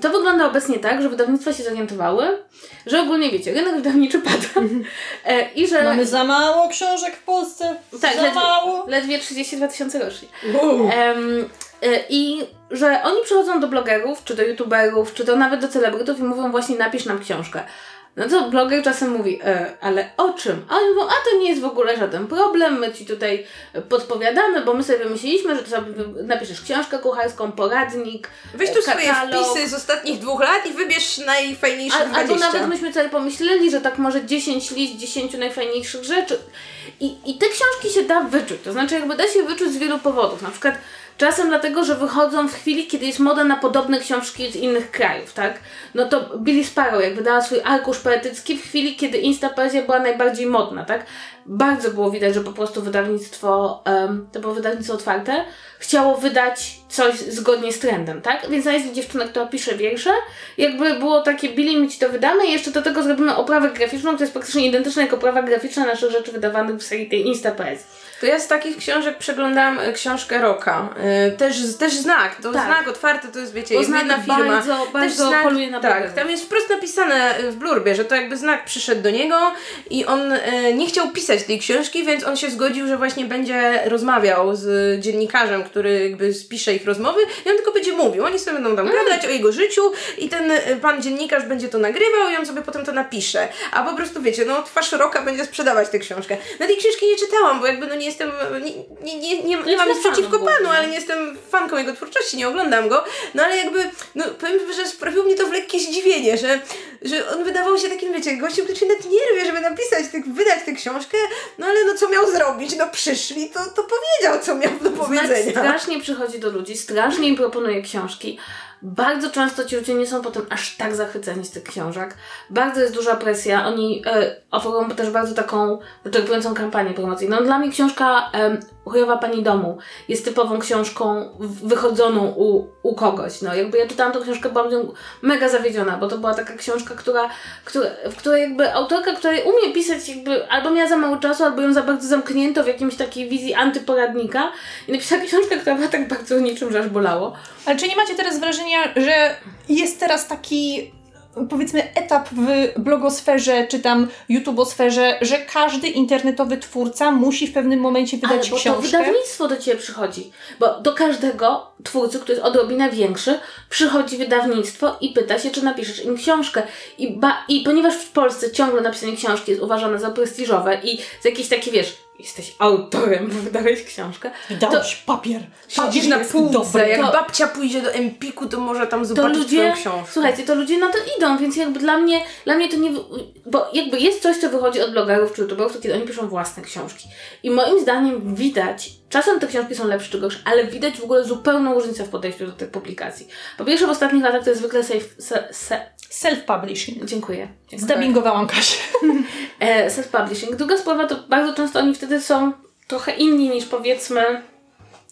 to wygląda obecnie tak, że wydawnictwa się zorientowały, że ogólnie wiecie, rynek wydawniczy pada e, i że... Mamy za mało książek w Polsce. Tak, za ledwie, mało. ledwie 32 tysiące rocznie. E, I że oni przychodzą do blogerów, czy do youtuberów, czy do nawet do celebrytów i mówią właśnie napisz nam książkę. No to bloger czasem mówi, e, ale o czym? A a to nie jest w ogóle żaden problem, my ci tutaj podpowiadamy, bo my sobie wymyśliliśmy, że to sobie napiszesz książkę kucharską, poradnik, Weź tu e, swoje katalog. wpisy z ostatnich dwóch lat i wybierz najfajniejszych Al, albo 20. nawet myśmy sobie pomyśleli, że tak może 10 list 10 najfajniejszych rzeczy. I, I te książki się da wyczuć. To znaczy, jakby da się wyczuć z wielu powodów. Na przykład czasem dlatego, że wychodzą w chwili, kiedy jest moda na podobne książki z innych krajów, tak? No to Billy Sparrow, jak wydała swój arkusz poetycki w chwili, kiedy Instapoezja była najbardziej modna, tak? Bardzo było widać, że po prostu wydawnictwo, em, to było wydawnictwo otwarte, chciało wydać coś zgodnie z trendem, tak? Więc znaleźli dziewczynę, która pisze wiersze, jakby było takie, Billy, my ci to wydamy i jeszcze do tego zrobimy oprawę graficzną, która jest praktycznie identyczna jak oprawa graficzna naszych rzeczy wydawanych w serii tej Instapoezji. To ja z takich książek przeglądam e, książkę Roka. E, też, też znak. To Tak. znak otwarty to jest, wiecie, jest jedna firma. bardzo, Też bardzo znak, poluje na Tak, tam jest wprost napisane w blurbie, że to jakby znak przyszedł do niego i on e, nie chciał pisać tej książki, więc on się zgodził, że właśnie będzie rozmawiał z dziennikarzem, który jakby spisze ich rozmowy i on tylko będzie mówił. Oni sobie będą tam Mm. gadać o jego życiu i ten e, pan dziennikarz będzie to nagrywał i on sobie potem to napisze. A po prostu wiecie, no twarz Roka będzie sprzedawać tę książkę. Na tej książki nie czytałam, bo jakby no nie jestem, nie, nie, nie, nie, nie jest mam nic przeciwko panu, ale nie jestem fanką jego twórczości, nie oglądam go, no ale jakby, no powiem, że sprawiło mnie to w lekkie zdziwienie, że, że on wydawał się takim, wiecie, gościem, który się nawet nie rwie, żeby napisać, tych, wydać tę książkę, no ale no co miał zrobić, no przyszli, to, to powiedział, co miał do Znak powiedzenia. strasznie przychodzi do ludzi, strasznie im proponuje książki. Bardzo często ci ludzie nie są potem aż tak zachwyceni z tych książek. Bardzo jest duża presja. Oni e, oferują też bardzo taką wyczerpującą kampanię promocyjną. Dla mnie książka Chujowa Pani Domu jest typową książką wychodzoną u, u kogoś. No, jakby ja czytałam tą książkę, byłam mega zawiedziona, bo to była taka książka, która, która, w której jakby autorka, która umie pisać jakby albo miała za mało czasu, albo ją za bardzo zamknięto w jakimś takiej wizji antyporadnika i napisała książkę, która była tak bardzo niczym, że aż bolało. Ale czy nie macie teraz wrażenia, że jest teraz taki powiedzmy etap w blogosferze czy tam YouTubosferze, że każdy internetowy twórca musi w pewnym momencie Ale wydać bo to książkę? wydawnictwo do Ciebie przychodzi. Bo do każdego twórcy, który jest odrobinę większy, przychodzi wydawnictwo i pyta się, czy napiszesz im książkę. I, ba, I ponieważ w Polsce ciągle napisanie książki jest uważane za prestiżowe i za jakieś takie, wiesz, jesteś autorem, bo wydałeś książkę, Dałeś papier. Siedzisz na półce, dobry. jak To- babcia pójdzie do Empiku, to może tam to zobaczyć ludzie, twoją książkę. słuchajcie, to ludzie na to idą, więc jakby dla mnie, dla mnie to nie, bo jakby jest coś, co wychodzi od blogerów czy youtuberów, to kiedy oni piszą własne książki. I moim zdaniem widać, czasem te książki są lepsze czy gorsze, ale widać w ogóle zupełną różnicę w podejściu do tych publikacji. Po pierwsze w ostatnich latach to jest zwykle safe, se, se, Self-publishing. dziękuję. dziękuję. Zdubbingowałam Kasię. e, self-publishing. Druga sprawa to bardzo często oni wtedy są trochę inni niż powiedzmy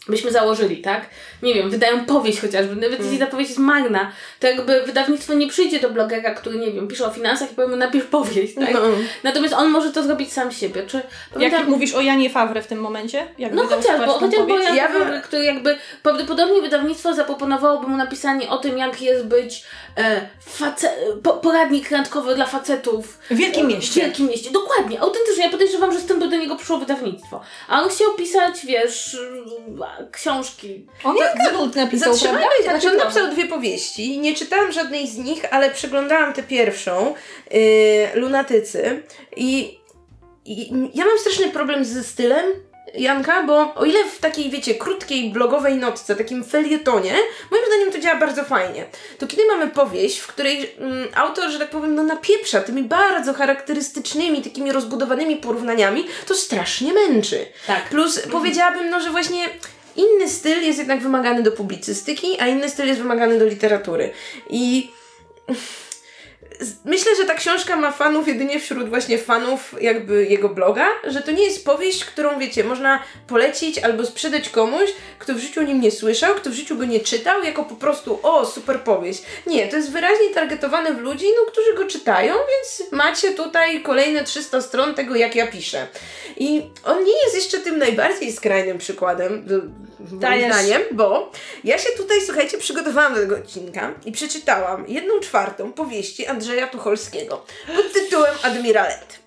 byśmy założyli, tak? Nie wiem, wydają powieść chociażby, nawet jeśli ta powieść jest magna, to jakby wydawnictwo nie przyjdzie do blogera, który, nie wiem, pisze o finansach i powie mu napisz powieść, tak? No. Natomiast on może to zrobić sam siebie. Czy Jak pamiętam, mówisz o Janie Fawre w tym momencie? Jak no chociażby, chociażby powieść? Jan Ja Fawry, który jakby prawdopodobnie wydawnictwo zaproponowałoby mu napisanie o tym, jak jest być e, face, po, poradnik randkowy dla facetów W Wielkim w Mieście. Wielkim mieście, dokładnie. Autentycznie, ja podejrzewam, że z tym by do niego przyszło wydawnictwo. A on chciał pisać, wiesz, książki. On jak Gadult napisał, prawda? się, znaczy on prawda. napisał dwie powieści. Nie czytałam żadnej z nich, ale przeglądałam tę pierwszą, yy, Lunatycy. I, I ja mam straszny problem ze stylem Janka, bo o ile w takiej, wiecie, krótkiej blogowej notce, takim felietonie, moim zdaniem to działa bardzo fajnie. To kiedy mamy powieść, w której mm, autor, że tak powiem, no napieprza tymi bardzo charakterystycznymi, takimi rozbudowanymi porównaniami, to strasznie męczy. Tak. Plus powiedziałabym, no, że właśnie inny styl jest jednak wymagany do publicystyki, a inny styl jest wymagany do literatury. I myślę, że ta książka ma fanów jedynie wśród właśnie fanów jakby jego bloga, że to nie jest powieść, którą wiecie, można polecić albo sprzedać komuś, kto w życiu o nim nie słyszał, kto w życiu go nie czytał, jako po prostu o, super powieść. Nie, to jest wyraźnie targetowane w ludzi, no, którzy go czytają, więc macie tutaj kolejne 300 stron tego, jak ja piszę. I on nie jest jeszcze tym najbardziej skrajnym przykładem, moim zdaniem, bo ja się tutaj, słuchajcie, przygotowałam do tego odcinka i przeczytałam jedną czwartą powieści Andrzeja Tucholskiego pod tytułem Admiralet.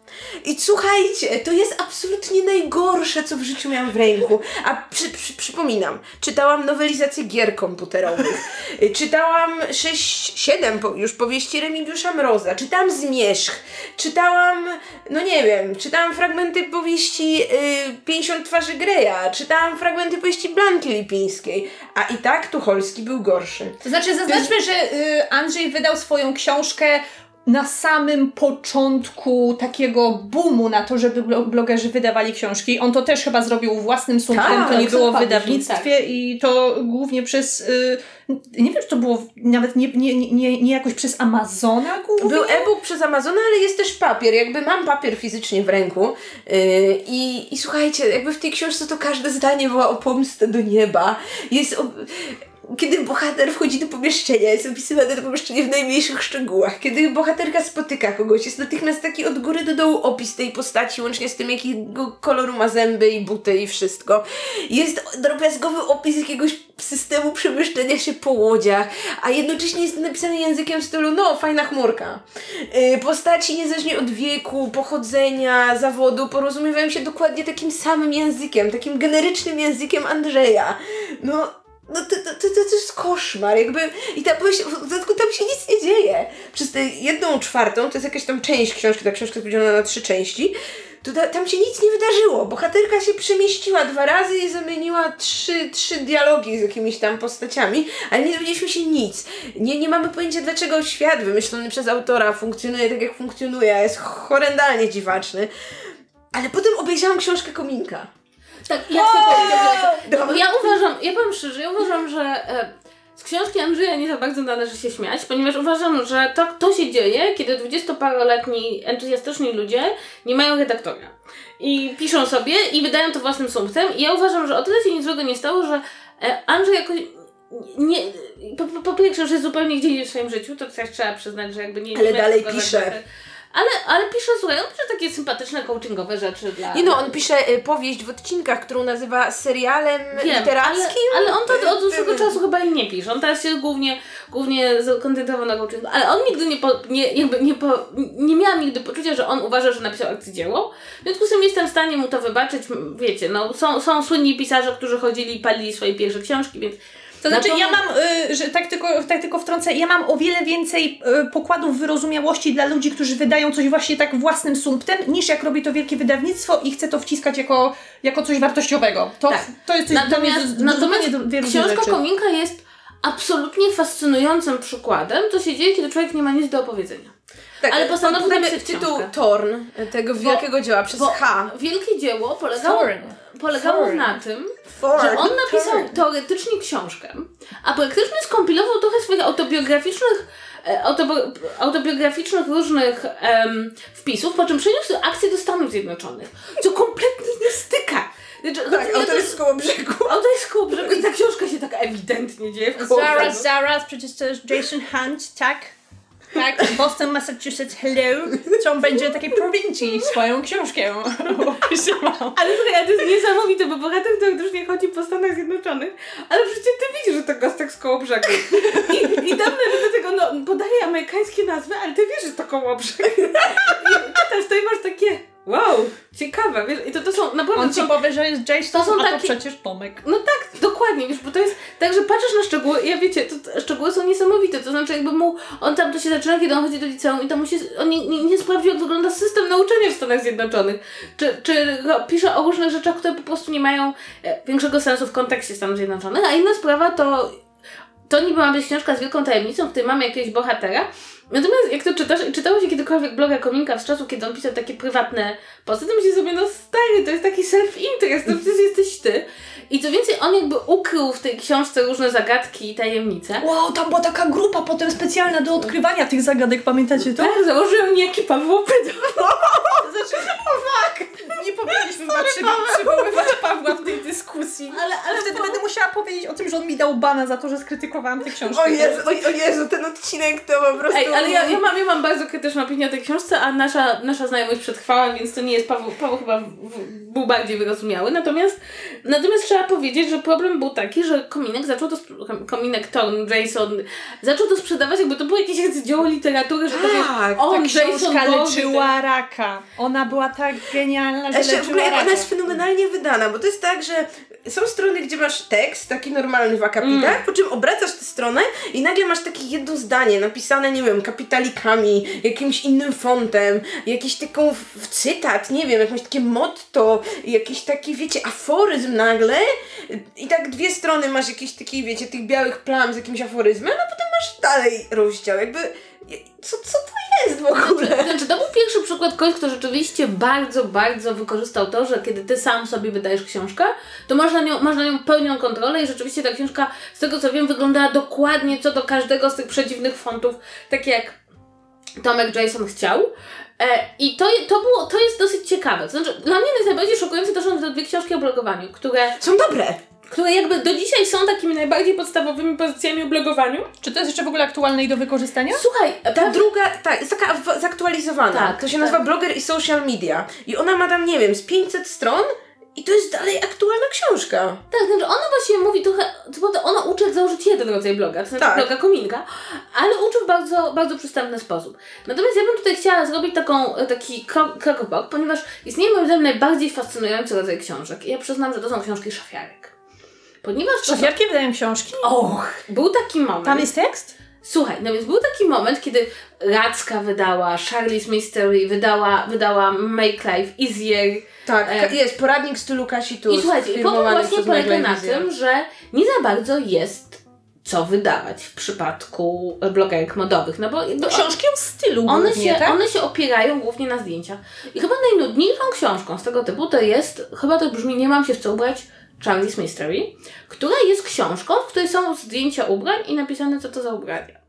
I słuchajcie, to jest absolutnie najgorsze, co w życiu miałam w ręku. A przy, przy, przypominam, czytałam nowelizację gier komputerowych, czytałam 6-7 po, już powieści Remigiusza Mroza, czytałam Zmierzch, czytałam, no nie wiem, czytałam fragmenty powieści y, 50 twarzy Greya, czytałam fragmenty powieści Blanki Lipińskiej, a i tak Tucholski był gorszy. To znaczy, zaznaczmy, że y, Andrzej wydał swoją książkę na samym początku takiego boomu na to, żeby blo- blogerzy wydawali książki. On to też chyba zrobił własnym sumptem, Tak, to nie było w wydawnictwie i to głównie przez, y, nie wiem, czy to było nawet nie, nie, nie, nie jakoś przez Amazona głównie? Był e-book przez Amazona, ale jest też papier. Jakby mam papier fizycznie w ręku. Yy, i, I słuchajcie, jakby w tej książce to każde zdanie woła o pomstę do nieba. Jest. O, kiedy bohater wchodzi do pomieszczenia, jest opisywane to pomieszczenie w najmniejszych szczegółach. Kiedy bohaterka spotyka kogoś, jest natychmiast taki od góry do dołu opis tej postaci, łącznie z tym, jakiego koloru ma zęby i buty i wszystko. Jest drobiazgowy opis jakiegoś systemu przemieszczania się po łodziach, a jednocześnie jest to napisane językiem w stylu, no, fajna chmurka. Yy, postaci niezależnie od wieku, pochodzenia, zawodu porozumiewają się dokładnie takim samym językiem, takim generycznym językiem Andrzeja. No, no to, to, to, to jest koszmar, jakby i ta powieść, w dodatku tam się nic nie dzieje. Przez tę jedną czwartą, to jest jakaś tam część książki, ta książka jest podzielona na trzy części, to ta, tam się nic nie wydarzyło. Bohaterka się przemieściła dwa razy i zamieniła trzy, trzy dialogi z jakimiś tam postaciami, ale nie dowiedzieliśmy się nic. Nie, nie mamy pojęcia, dlaczego świat wymyślony przez autora funkcjonuje tak, jak funkcjonuje, jest horrendalnie dziwaczny. Ale potem obejrzałam książkę Kominka. Tak, ja chcę powiedzieć, że ja uważam, ja powiem szczerze, ja uważam, że e, z książki Andrzeja nie za bardzo należy się śmiać, ponieważ uważam, że to, to się dzieje, kiedy dwudziestoparoletni entuzjastyczni ludzie nie mają redaktora. I piszą sobie i wydają to własnym sumptem. I ja uważam, że o tyle się nic złego nie stało, że e, Andrzej jakoś nie, po, po, po pierwsze, że jest zupełnie gdzie indziej w swoim życiu, to też trzeba przyznać, że jakby nie Ale nie dalej pisze. redaktora. Ale, ale pisze, słuchaj, on pisze takie sympatyczne, coachingowe rzeczy dla... Nie no, on pisze y, powieść w odcinkach, którą nazywa serialem Wiem, literackim. Ale, ale on to od dłuższego Y, czasu chyba i nie pisze. On teraz się głównie, głównie koncentrował na coachingu. Ale on nigdy nie, po, nie, jakby nie, po, nie miałam nigdy poczucia, że on uważa, że napisał arcydzieło. W związku z tym jestem w stanie mu to wybaczyć. Wiecie, no są, są słynni pisarze, którzy chodzili i palili swoje pierwsze książki, więc To znaczy, ja mam, y, że tak tylko, tak tylko wtrącę, ja mam o wiele więcej y, pokładów wyrozumiałości dla ludzi, którzy wydają coś właśnie tak własnym sumptem, niż jak robi to wielkie wydawnictwo i chce to wciskać jako, jako coś wartościowego. To, Tak. to jest coś dla mnie Natomiast, zupełnie natomiast książka rzeczy. Kominka jest absolutnie fascynującym przykładem, co się dzieje, kiedy człowiek nie ma nic do opowiedzenia. Tak, Ale postanowił podamy napisać tytuł książkę. Torn tego wielkiego dzieła przez Bo H. wielkie dzieło polegało, Thorn. polegało Thorn. na tym, Thorn. że on napisał Thorn. teoretycznie książkę, a praktycznie skompilował trochę swoich autobiograficznych e, autobi- autobiograficznych różnych em, wpisów, po czym przeniósł akcję do Stanów Zjednoczonych, co kompletnie nie styka. Znaczy, Tak, autor to, jest koło brzegu. Autor jest koło brzegu i ta książka się tak ewidentnie dzieje w koło Zaraz, zaraz, przecież to jest Jason Hunt, tak? Tak, Boston, Massachusetts, hello. Co on będzie takiej prowincji swoją książkę opisywał. Ale słuchaj, ale to jest niesamowite, bo bohater teoretycznie chodzi po Stanach Zjednoczonych, ale przecież ty widzisz, że to gostek z koło brzegu. I, i tam nawet do tego, no, podaje amerykańskie nazwy, ale ty wiesz, że to koło brzegu. I czytasz to i masz takie, wow, ciekawe, wiesz, i to, to są naprawdę... On to ci są, powie, że jest Jason, To są a to takie- przecież Tomek. no tak, dokładnie, wiesz, bo to jest tak, że patrzysz na szczegóły i ja wiecie, to, to szczegóły są niesamowite, to znaczy jakby mu, on tam to się zaczyna, kiedy on chodzi do liceum i to mu się, on nie, nie, nie sprawdził, jak wygląda system nauczania w Stanach Zjednoczonych, czy, czy pisze o różnych rzeczach, które po prostu nie mają e, większego sensu w kontekście Stanów Zjednoczonych, a inna sprawa to, to niby ma być książka z wielką tajemnicą, w której mamy jakiegoś bohatera, Natomiast jak to czytasz, czytało się kiedykolwiek bloga Kominka z czasów, kiedy on pisał takie prywatne posty, to myślę sobie, no stary, to jest taki self-interest, to przecież jesteś ty. I co więcej, on jakby ukrył w tej książce różne zagadki i tajemnice. Wow, tam była taka grupa potem specjalna do odkrywania tych zagadek, pamiętacie to? Tak, założył niejaki Paweł Opydo. Znaczy, fuck! Nie powinniśmy chyba przywoływać Pawła w tej dyskusji. Ale, ale Wtedy będę musiała powiedzieć o tym, że on mi dał bana za to, że skrytykowałam tę książkę. O Jezu, o, o Jezu, ten odcinek to po prostu... Ej, ale ja, ja, mam, ja mam bardzo krytyczną opinię o tej książce, a nasza, nasza znajomość przetrwała, więc to nie jest Paweł, Paweł chyba w, w, był bardziej wyrozumiały. Natomiast, natomiast trzeba powiedzieć, że problem był taki, że Kominek zaczął to, Kominek, Thorn, Jason, zaczął to sprzedawać, jakby to było jakieś dzieło literatury, że to Tak, on, Ta Jason leczyła raka. Ona była tak genialna, że Jeszcze w leczyła ogóle jak raka. ona jest fenomenalnie wydana, bo to jest tak, że są strony, gdzie masz tekst, taki normalny w akapitach, po czym obracasz tę stronę i nagle masz takie jedno zdanie napisane, nie wiem, kapitalikami, jakimś innym fontem, jakiś taką w- cytat, nie wiem, jakieś takie motto, jakiś taki, wiecie, aforyzm nagle i tak dwie strony masz jakieś takie, wiecie, tych białych plam z jakimś aforyzmem, a potem masz dalej rozdział, jakby co, co to jest w ogóle? Znaczy, to był pierwszy przykład kogoś, kto rzeczywiście bardzo, bardzo wykorzystał to, że kiedy ty sam sobie wydajesz książkę, to masz na nią, masz na nią pełnią kontrolę i rzeczywiście ta książka, z tego co wiem, wyglądała dokładnie co do każdego z tych przedziwnych fontów, tak jak Tomek Jason chciał. E, I to, to, było, to jest dosyć ciekawe. To znaczy, dla mnie najbardziej szokujące to są te dwie książki o blogowaniu, które, Są dobre. Które jakby do dzisiaj są takimi najbardziej podstawowymi pozycjami o blogowaniu. Czy to jest jeszcze w ogóle aktualne i do wykorzystania? Słuchaj, Ta druga, tak, jest taka zaktualizowana. Tak, to się tak. nazywa Blogger i Social Media. I ona ma tam, nie wiem, z 500 stron i to jest dalej aktualna książka. Tak, znaczy ona właściwie mówi trochę, co prawda ona uczy jak założyć jeden rodzaj bloga, to znaczy Tak. bloga Kominka, ale uczy w bardzo, bardzo przystępny sposób. Natomiast ja bym tutaj chciała zrobić taką, taki krok, krok w bok, ponieważ istnieje moim zdaniem najbardziej fascynujący rodzaj książek. I ja przyznam, że to są książki szafiarek. Ponieważ to. Szafiarki wydają książki? Och, był taki moment. Tam jest tekst? Słuchaj, no więc był taki moment, kiedy Racka wydała, Charlie's Mystery wydała, wydała Make Life Easier, Tak, E. jest poradnik stylu Kasi tu. I słuchajcie, i problem właśnie polega na tym, że nie za bardzo jest co wydawać w przypadku blogerek modowych, no bo jakby Książki o stylu one głównie, się, tak? one się opierają głównie na zdjęciach. I chyba najnudniejszą książką z tego typu to jest, chyba to brzmi Nie mam się w co ubrać, Charlie's Mystery, która jest książką, w której są zdjęcia ubrań i napisane co to za ubrania.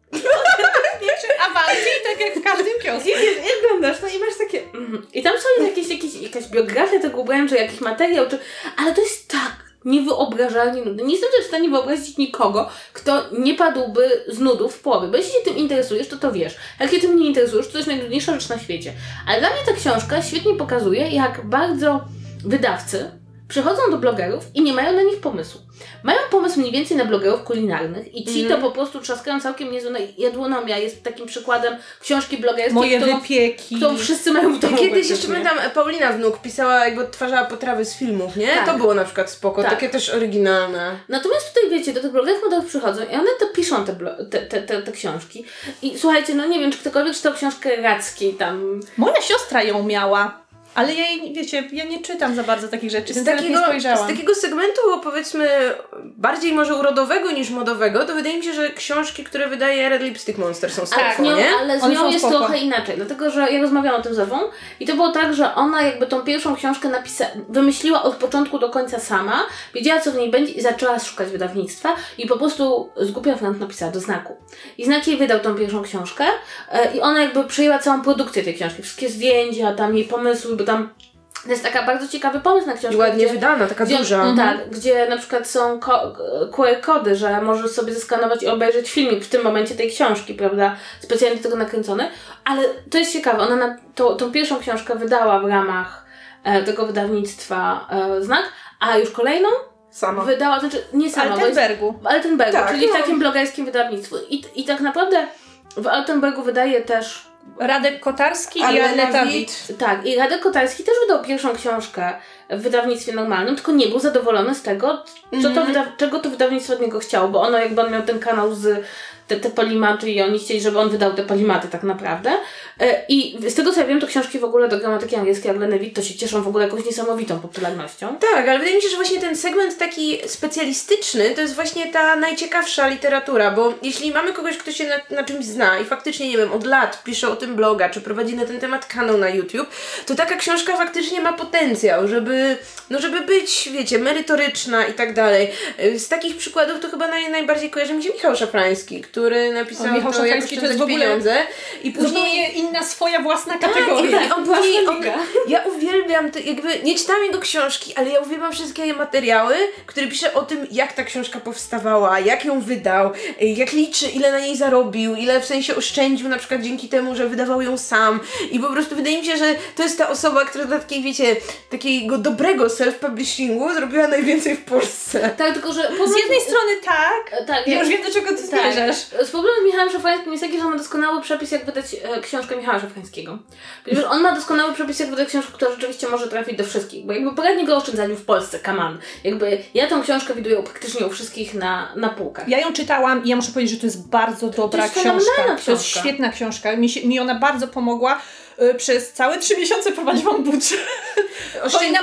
Awanty, tak jak w każdym kiosku. I, i, oglądasz to i masz takie... mhm. I tam są jakieś, jakieś, jakaś biografia tego ubrania, czy jakiś materiał, czy... ale to jest tak niewyobrażalnie nudne. Nie jestem w stanie wyobrazić nikogo, kto nie padłby z nudów w połowie. Bo jeśli się tym interesujesz, to to wiesz. Jak się tym nie interesujesz, to jest najnudniejsza rzecz na świecie. Ale dla mnie ta książka świetnie pokazuje, jak bardzo wydawcy przychodzą do blogerów i nie mają na nich pomysłu. Mają pomysł mniej więcej na blogerów kulinarnych i ci Mhm. to po prostu trzaskają całkiem niezłe. No, Jadłonomia jest takim przykładem książki blogerskiej, Moje którą, wypieki. którą wszyscy mają w domu. Kiedyś jeszcze pamiętam, Paulina Wnuk pisała, jakby odtwarzała potrawy z filmów, nie? Tak. To było na przykład spoko, Tak. takie też oryginalne. Natomiast tutaj wiecie, do tych blogerów modelów przychodzą i one to piszą te, te, te, te, te książki. I słuchajcie, no nie wiem, czy ktokolwiek czytał książkę Rackiej tam. Moja siostra ją miała. Ale ja jej, wiecie, ja nie czytam za bardzo takich rzeczy, Z takiego, nie spojrzałam. z takiego segmentu, powiedzmy, bardziej może urodowego niż modowego, to wydaje mi się, że książki, które wydaje Red Lipstick Monster są spoko, Ale z nią, nie? ale z One nią jest spoko. trochę inaczej, dlatego że ja rozmawiałam o tym z Ewą i to było tak, że ona jakby tą pierwszą książkę napisa- wymyśliła od początku do końca sama, wiedziała co w niej będzie i zaczęła szukać wydawnictwa i po prostu z głupia frant napisała do znaku. I znak jej wydał tą pierwszą książkę e, i ona jakby przejęła całą produkcję tej książki, wszystkie zdjęcia, tam jej pomysły, bo tam to jest taka bardzo ciekawy pomysł na książkę. I ładnie gdzie- wydana, taka gdzie, duża. no Tak, gdzie na przykład są ko- QR kody, że możesz sobie zeskanować i obejrzeć filmik w tym momencie tej książki, prawda? Specjalnie do tego nakręcony. Ale to jest ciekawe, ona na, to, tą pierwszą książkę wydała w ramach e, tego wydawnictwa e, Znak, a już kolejną Sama. wydała, znaczy nie sama, bo jest, Altenbergu. w Altenbergu, Tak, czyli w no. takim blogerskim wydawnictwu. I, I tak naprawdę w Altenbergu wydaje też Radek Kotarski i Alena Aneta Wit. Wit. tak, i Radek Kotarski też wydał pierwszą książkę w wydawnictwie normalnym, tylko nie był zadowolony z tego, co to wyda- czego to wydawnictwo od niego chciało, bo ono jakby on miał ten kanał z te, te polimaty i oni chcieli, żeby on wydał te polimaty tak naprawdę. E, I z tego co ja wiem, to książki w ogóle do gramatyki angielskiej Arleny Witt to się cieszą w ogóle jakąś niesamowitą popularnością. Tak, ale wydaje mi się, że właśnie ten segment taki specjalistyczny to jest właśnie ta najciekawsza literatura, bo jeśli mamy kogoś, kto się na, na czymś zna i faktycznie, nie wiem, od lat pisze o tym bloga, czy prowadzi na ten temat kanał na YouTube, to taka książka faktycznie ma potencjał, żeby, no żeby być, wiecie, merytoryczna i tak dalej. Y, Z takich przykładów to chyba naj, najbardziej kojarzy mi się Michał Szafrański, który napisał O, Michał to, jak Szafrański to jest oszczędzać w ogóle pieniądze i później... Zupełnie inna swoja własna Tak, kategoria. i on później, on, ja uwielbiam, te, jakby nie czytałam jego książki, ale ja uwielbiam wszystkie jej materiały, które pisze o tym, jak ta książka powstawała, jak ją wydał, jak liczy, ile na niej zarobił, ile w sensie oszczędził na przykład dzięki temu, że wydawał ją sam i po prostu wydaje mi się, że to jest ta osoba, która dla takiej, wiecie, takiego dobrego self-publishingu zrobiła najwięcej w Polsce. Tak, tylko że Z jednej strony tak, tak, ja już wiem do czego ty Tak. zmierzasz. Z problemem z Michałem Szafrańskim jest taki, że on ma doskonały przepis, jak wydać e, książkę Michała Szafrańskiego. Ponieważ on ma doskonały przepis, jak wydać książkę, która rzeczywiście może trafić do wszystkich. Bo jakby poradnik o oszczędzaniu w Polsce, on. Jakby ja tą książkę widuję praktycznie u wszystkich na, na półkach. Ja ją czytałam i ja muszę powiedzieć, że to jest bardzo dobra jest książka. fenomenalna To jest książka. świetna książka. Mi, się, mi ona bardzo pomogła. Y, Przez całe trzy miesiące prowadziłam budżet.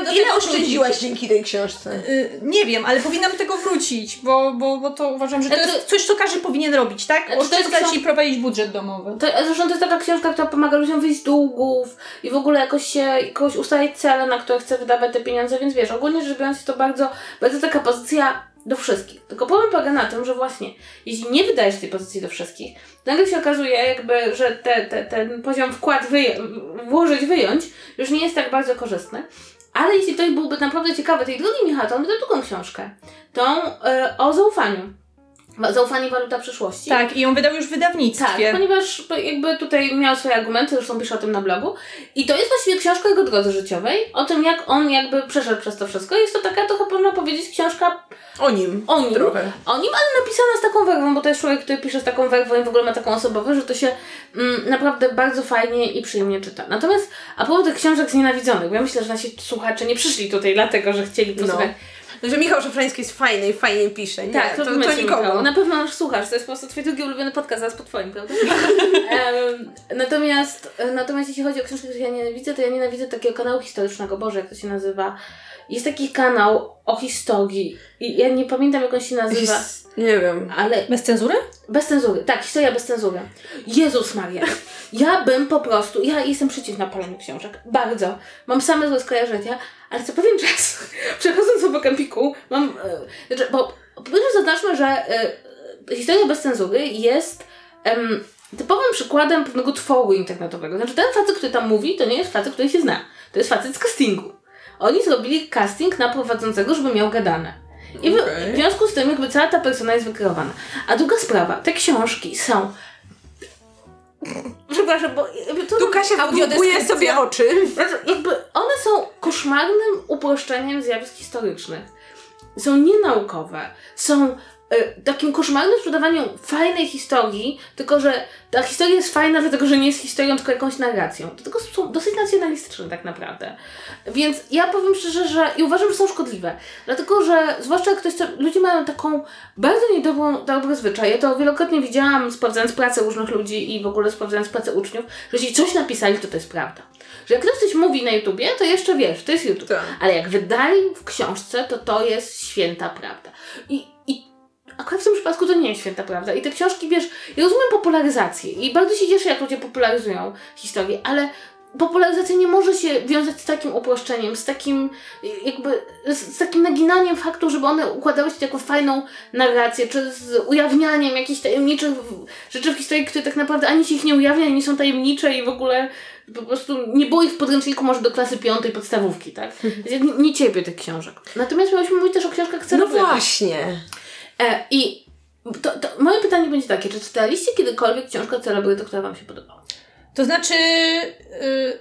Do Ile oszczędziłaś dzięki tej książce? Y, Nie wiem, ale powinnam do tego wrócić, bo, bo, bo to uważam, że to Znaczy- jest coś, co każdy powinien robić, tak? To Oszczędzać książ- i prowadzić budżet domowy. To, zresztą to jest taka książka, która pomaga ludziom wyjść z długów i w ogóle jakoś się, jakoś ustalić cele, na które chce wydawać te pieniądze, więc wiesz, ogólnie rzecz biorąc jest to bardzo, bardzo taka pozycja do wszystkich. Tylko problem polega na tym, że właśnie, jeśli nie wydajesz tej pozycji do wszystkich, to nagle się okazuje jakby, że te, te, ten poziom wkład wyj- włożyć, wyjąć już nie jest tak bardzo korzystny. Ale jeśli ktoś byłby naprawdę ciekawy tej drugiej Michała, to on wyda drugą książkę. Tą e, o zaufaniu. Zaufanie waluta przyszłości. Tak, i ją wydał już w Tak, wydawnictwie. ponieważ jakby tutaj miał swoje argumenty, zresztą pisze o tym na blogu. I to jest właściwie książka jego drodze życiowej, o tym jak on jakby przeszedł przez to wszystko. Jest to taka, trochę można powiedzieć, książka O nim. o nim, Trochę. o nim, ale napisana z taką werwą, bo to jest człowiek, który pisze z taką werwą i w ogóle ma taką osobowość, że to się mm, naprawdę bardzo fajnie i przyjemnie czyta. Natomiast a propos tych książek znienawidzonych, bo ja myślę, że nasi słuchacze nie przyszli tutaj dlatego, że chcieli posłuchać. Że Michał Szafrański jest fajny i fajnie pisze. Nie, Tak, to, to. Michał. Na pewno nasz słuchasz, to jest po prostu twój drugi ulubiony podcast zaraz po twoim, prawda? Em, natomiast, natomiast jeśli chodzi o książki, które ja nienawidzę, to ja nienawidzę takiego kanału historycznego, Boże, jak to się nazywa. Jest taki kanał o historii i ja nie pamiętam jak on się nazywa, Jest- Nie wiem. ale Bez cenzury? bez cenzury. Tak, historia bez cenzury. Jezus Maria. Ja bym po prostu, ja jestem przeciwna paleniu książek. Bardzo. Mam same złe skojarzenia, ale co pewien czas, przechodząc po Kempiku, mam, e, znaczy, bo po pierwsze zaznaczmy, że e, historia bez cenzury jest em, typowym przykładem pewnego tworu internetowego. Znaczy ten facet, który tam mówi, to nie jest facet, który się zna. To jest facet z castingu. Oni zrobili casting na prowadzącego, żeby miał gadane. I w, Okej. w związku z tym jakby cała ta persona jest wykreowana. A druga sprawa, te książki są przepraszam, bo to Tu Kasia audiodeskrypcja. sobie oczy. Jakby one są koszmarnym uproszczeniem zjawisk historycznych. Są nienaukowe. Są takim koszmarnym sprzedawaniem fajnej historii, tylko że ta historia jest fajna, dlatego że nie jest historią, tylko jakąś narracją. Dlatego są dosyć nacjonalistyczne tak naprawdę. Więc ja powiem szczerze, że i uważam, że są szkodliwe. Dlatego, że zwłaszcza jak ktoś, ludzie mają taką bardzo niedobrą, dobry zwyczaj. Ja to wielokrotnie widziałam, sprawdzając pracę różnych ludzi i w ogóle sprawdzając pracę uczniów, że jeśli coś napisali, to to jest prawda. Że jak ktoś coś mówi na YouTubie, to jeszcze wiesz, to jest YouTube. Tak. Ale jak wydali w książce, to to jest święta prawda. I, przypadku to nie jest święta prawda. I te książki, wiesz, ja rozumiem popularyzację i bardzo się cieszę, jak ludzie popularyzują historię, ale popularyzacja nie może się wiązać z takim uproszczeniem, z takim jakby, z, z takim naginaniem faktu, żeby one układały się w taką fajną narrację, czy z ujawnianiem jakichś tajemniczych rzeczy w historii, które tak naprawdę ani się ich nie ujawnia, ani nie są tajemnicze i w ogóle po prostu nie było ich w podręczniku może do klasy piątej podstawówki, tak? Nie, nie cierpię tych książek. Natomiast miałyśmy mówić też o książkach No celebrytów. właśnie. E, I to, to moje pytanie będzie takie, czy czytaliście kiedykolwiek książkę o celebrytach, która Wam się podobała? To znaczy...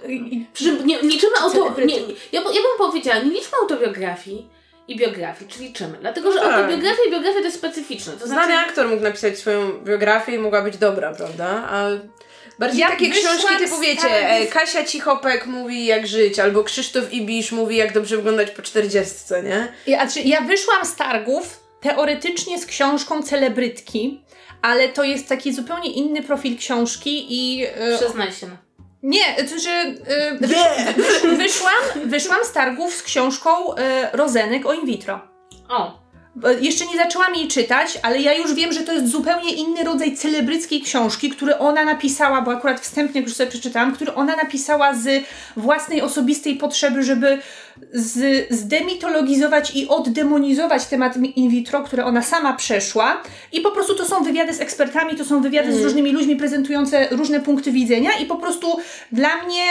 Yy, Przy czym nie liczymy auto... Celebryty. Nie, ja, ja bym powiedziała, nie liczmy autobiografii i biografii, czy liczymy. Dlatego, że Tak. autobiografia i biografia to jest specyficzne. To Znany znaczy, aktor mógł napisać swoją biografię i mogła być dobra, prawda? A bardziej Ja takie książki typu, wiecie, targów- e, Kasia Cichopek mówi jak żyć, albo Krzysztof Ibisz mówi jak dobrze wyglądać po czterdziestce, nie? Ja, znaczy, ja wyszłam z targów teoretycznie z książką celebrytki, ale to jest taki zupełnie inny profil książki i... Yy, przyznaj się. nie, to znaczy... Yy, wysz, wyszłam, wyszłam z targów z książką yy, Rozenek o in vitro. O, Jeszcze nie zaczęłam jej czytać, ale ja już wiem, że to jest zupełnie inny rodzaj celebryckiej książki, który ona napisała, bo akurat wstępnie już sobie przeczytałam, który ona napisała z własnej osobistej potrzeby, żeby z, zdemitologizować i oddemonizować temat in vitro, które ona sama przeszła. I po prostu to są wywiady z ekspertami, to są wywiady z różnymi ludźmi prezentujące różne punkty widzenia i po prostu dla mnie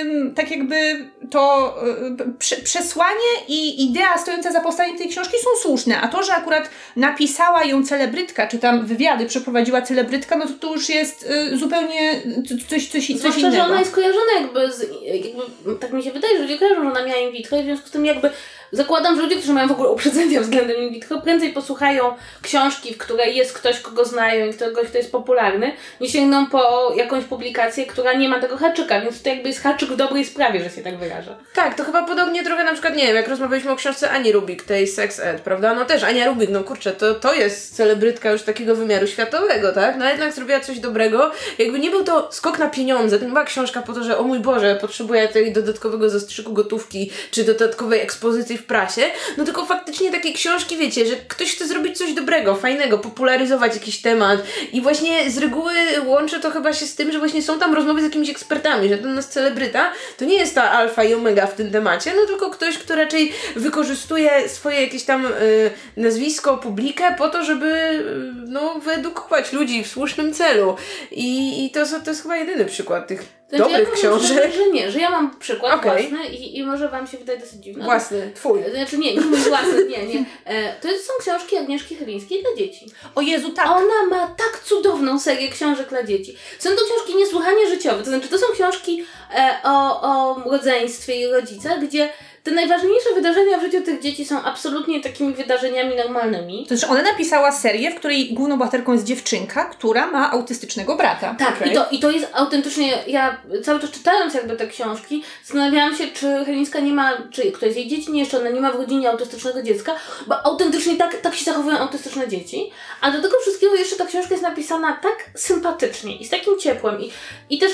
ym, tak jakby to y, prze, przesłanie i idea stojąca za powstaniem tej książki są słuszne, a to, że akurat napisała ją celebrytka, czy tam wywiady przeprowadziła celebrytka, no to to już jest y, zupełnie coś, coś, coś zwłaszcza, że innego. ona jest kojarzona jakby z, jakby, tak mi się wydaje, że ludzie kojarzą, że ona miała in vitro i w związku z tym jakby zakładam, że ludzie, którzy mają w ogóle uprzedzenia względem in vitro, prędzej posłuchają książki, w której jest ktoś, kogo znają i ktoś, kto jest popularny, niż sięgną po jakąś publikację, która nie ma tego haczyka, więc to jakby jest haczyk w dobrej sprawie, że się tak wyraża. Tak, to chyba podobnie trochę na przykład, nie wiem, jak rozmawialiśmy o książce Ani Rubik, tej Sex Ed, prawda? No też Ania Rubik, no kurczę, to, to jest celebrytka już takiego wymiaru światowego, tak? No jednak zrobiła coś dobrego. Jakby nie był to skok na pieniądze, to nie była książka po to, że o mój Boże, potrzebuję tej dodatkowego zastrzyku gotówki, czy dodatkowej ekspozycji w prasie, no tylko faktycznie takie książki, wiecie, że ktoś chce zrobić coś dobrego, fajnego, popularyzować jakiś temat i właśnie z reguły łączy to chyba się z tym, że właśnie są tam rozmowy z jakimiś ekspertami, że ten nasz celebryta to nie jest ta alfa i omega w tym temacie, no tylko ktoś, kto raczej wykorzystuje swoje jakieś tam y, nazwisko, publikę po to, żeby y, no, wyedukować ludzi w słusznym celu. I, i to, to jest chyba jedyny przykład tych znaczy, dobrych ja książek. szczerze, że nie, że ja mam przykład Okej. własny i, i może Wam się wydaje dosyć dziwne. Własny, twój. Znaczy nie, nie mój własny, nie, nie. E, to są książki Agnieszki Chylińskiej dla dzieci. O Jezu, tak. Ona ma tak cudowną serię książek dla dzieci. Są to książki niesłychanie życiowe, to znaczy to są książki e, o, o rodzeństwie i rodzicach, gdzie te najważniejsze wydarzenia w życiu tych dzieci są absolutnie takimi wydarzeniami normalnymi. To znaczy ona napisała serię, w której główną bohaterką jest dziewczynka, która ma autystycznego brata. Tak, Okej. i, to, i to jest autentycznie, ja cały czas czytając jakby te książki, zastanawiałam się, czy Helińska nie ma, czy ktoś z jej dzieci nie jeszcze, ona nie ma w rodzinie autystycznego dziecka, bo autentycznie tak, tak się zachowują autystyczne dzieci, a do tego wszystkiego jeszcze ta książka jest napisana tak sympatycznie i z takim ciepłem i, i też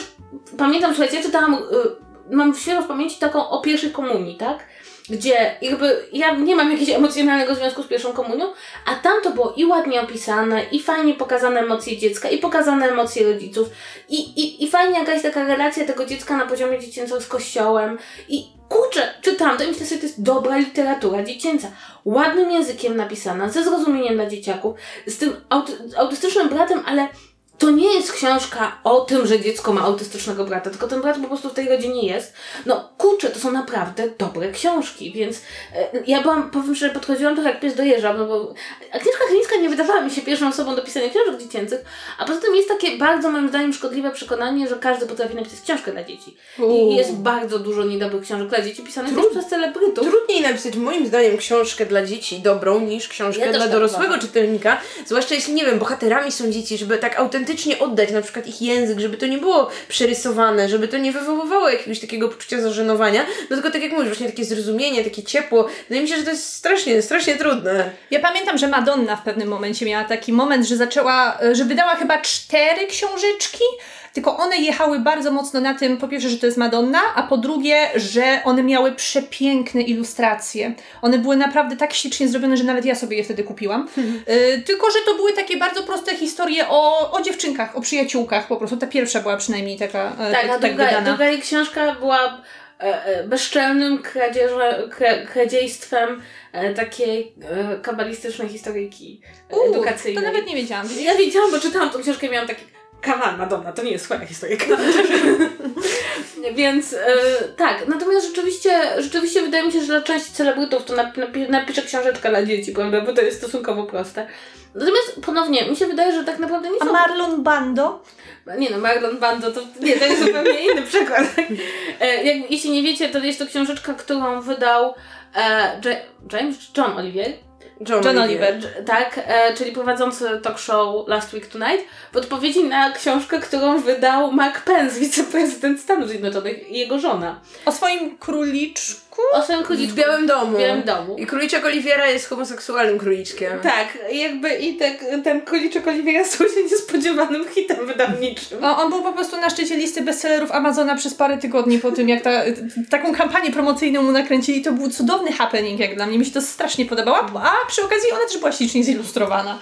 pamiętam, słuchajcie, ja czytałam, y, mam świeżo w pamięci taką o pierwszej komunii, tak? Gdzie jakby ja nie mam jakiegoś emocjonalnego związku z pierwszą komunią, a tam to było i ładnie opisane, i fajnie pokazane emocje dziecka, i pokazane emocje rodziców, i, i, i fajnie jakaś taka relacja tego dziecka na poziomie dziecięcym z kościołem. I kurczę, czytam to i myślę sobie, to jest dobra literatura dziecięca. Ładnym językiem napisana, ze zrozumieniem dla dzieciaków, z tym auty, autystycznym bratem, ale to nie jest książka o tym, że dziecko ma autystycznego brata, tylko ten brat po prostu w tej rodzinie jest. No kurczę, to są naprawdę dobre książki, więc e, ja byłam, powiem szczerze, podchodziłam trochę jak pies do jeża, no bo Agnieszka Chylińska nie wydawała mi się pierwszą osobą do pisania książek dziecięcych, a poza tym jest takie bardzo moim zdaniem szkodliwe przekonanie, że każdy potrafi napisać książkę dla dzieci. I jest bardzo dużo niedobrych książek dla dzieci pisanych też przez celebrytów. Trudniej napisać moim zdaniem książkę dla dzieci dobrą niż książkę Ja dla tak dorosłego uważam. czytelnika. Zwłaszcza jeśli, nie wiem, bohaterami są dzieci, żeby tak autentycznie oddać na przykład ich język, żeby to nie było przerysowane, żeby to nie wywoływało jakiegoś takiego poczucia zażenowania, no tylko tak jak mówisz, właśnie takie zrozumienie, takie ciepło. Wydaje mi się, że to jest strasznie, strasznie trudne. Ja pamiętam, że Madonna w pewnym momencie miała taki moment, że zaczęła, e, że wydała chyba cztery książeczki, tylko one jechały bardzo mocno na tym, po pierwsze, że to jest Madonna, a po drugie, że one miały przepiękne ilustracje. One były naprawdę tak ślicznie zrobione, że nawet ja sobie je wtedy kupiłam. E, tylko, że to były takie bardzo proste historie o, o dziewczynkach, o przyjaciółkach po prostu. Ta pierwsza była przynajmniej taka e, Tak, a tak druga, wydana. druga jej książka była e, e, bezczelnym kradzieże, kra, kradziejstwem e, takiej e, kabalistycznej historyjki Uuu, edukacyjnej. To nawet nie wiedziałam. Ja wiedziałam, bo czytałam tą książkę i miałam taki kawan, Madonna, to nie jest twoja historyjka. Więc e, tak, natomiast rzeczywiście, rzeczywiście wydaje mi się, że dla części celebrytów to nap, napi, napiszę książeczkę dla dzieci, prawda, bo to jest stosunkowo proste. Natomiast ponownie, mi się wydaje, że tak naprawdę nie A są... Marlon Bando? Nie no, Marlon Bando to nie, to jest zupełnie inny przykład. E, jak, jeśli nie wiecie, to jest to książeczka, którą wydał e, Ja- James John Oliver. John, John Oliver. Dż- Tak, e, czyli prowadzący talk show Last Week Tonight, w odpowiedzi na książkę, którą wydał Mark Pence, wiceprezydent Stanów Zjednoczonych i jego żona. O swoim króliczku? O swoim W króliczku. Białym Domu. W Białym Domu. I króliczek Oliwiera jest homoseksualnym króliczkiem. Tak, jakby i te, ten króliczek Oliwiera stał się niespodziewanym hitem wydawniczym. O, on był po prostu na szczycie listy bestsellerów Amazona przez parę tygodni po tym, jak ta, taką kampanię promocyjną mu nakręcili. To był cudowny happening jak dla mnie. Mi się to strasznie podobało. A przy okazji ona też była ślicznie zilustrowana.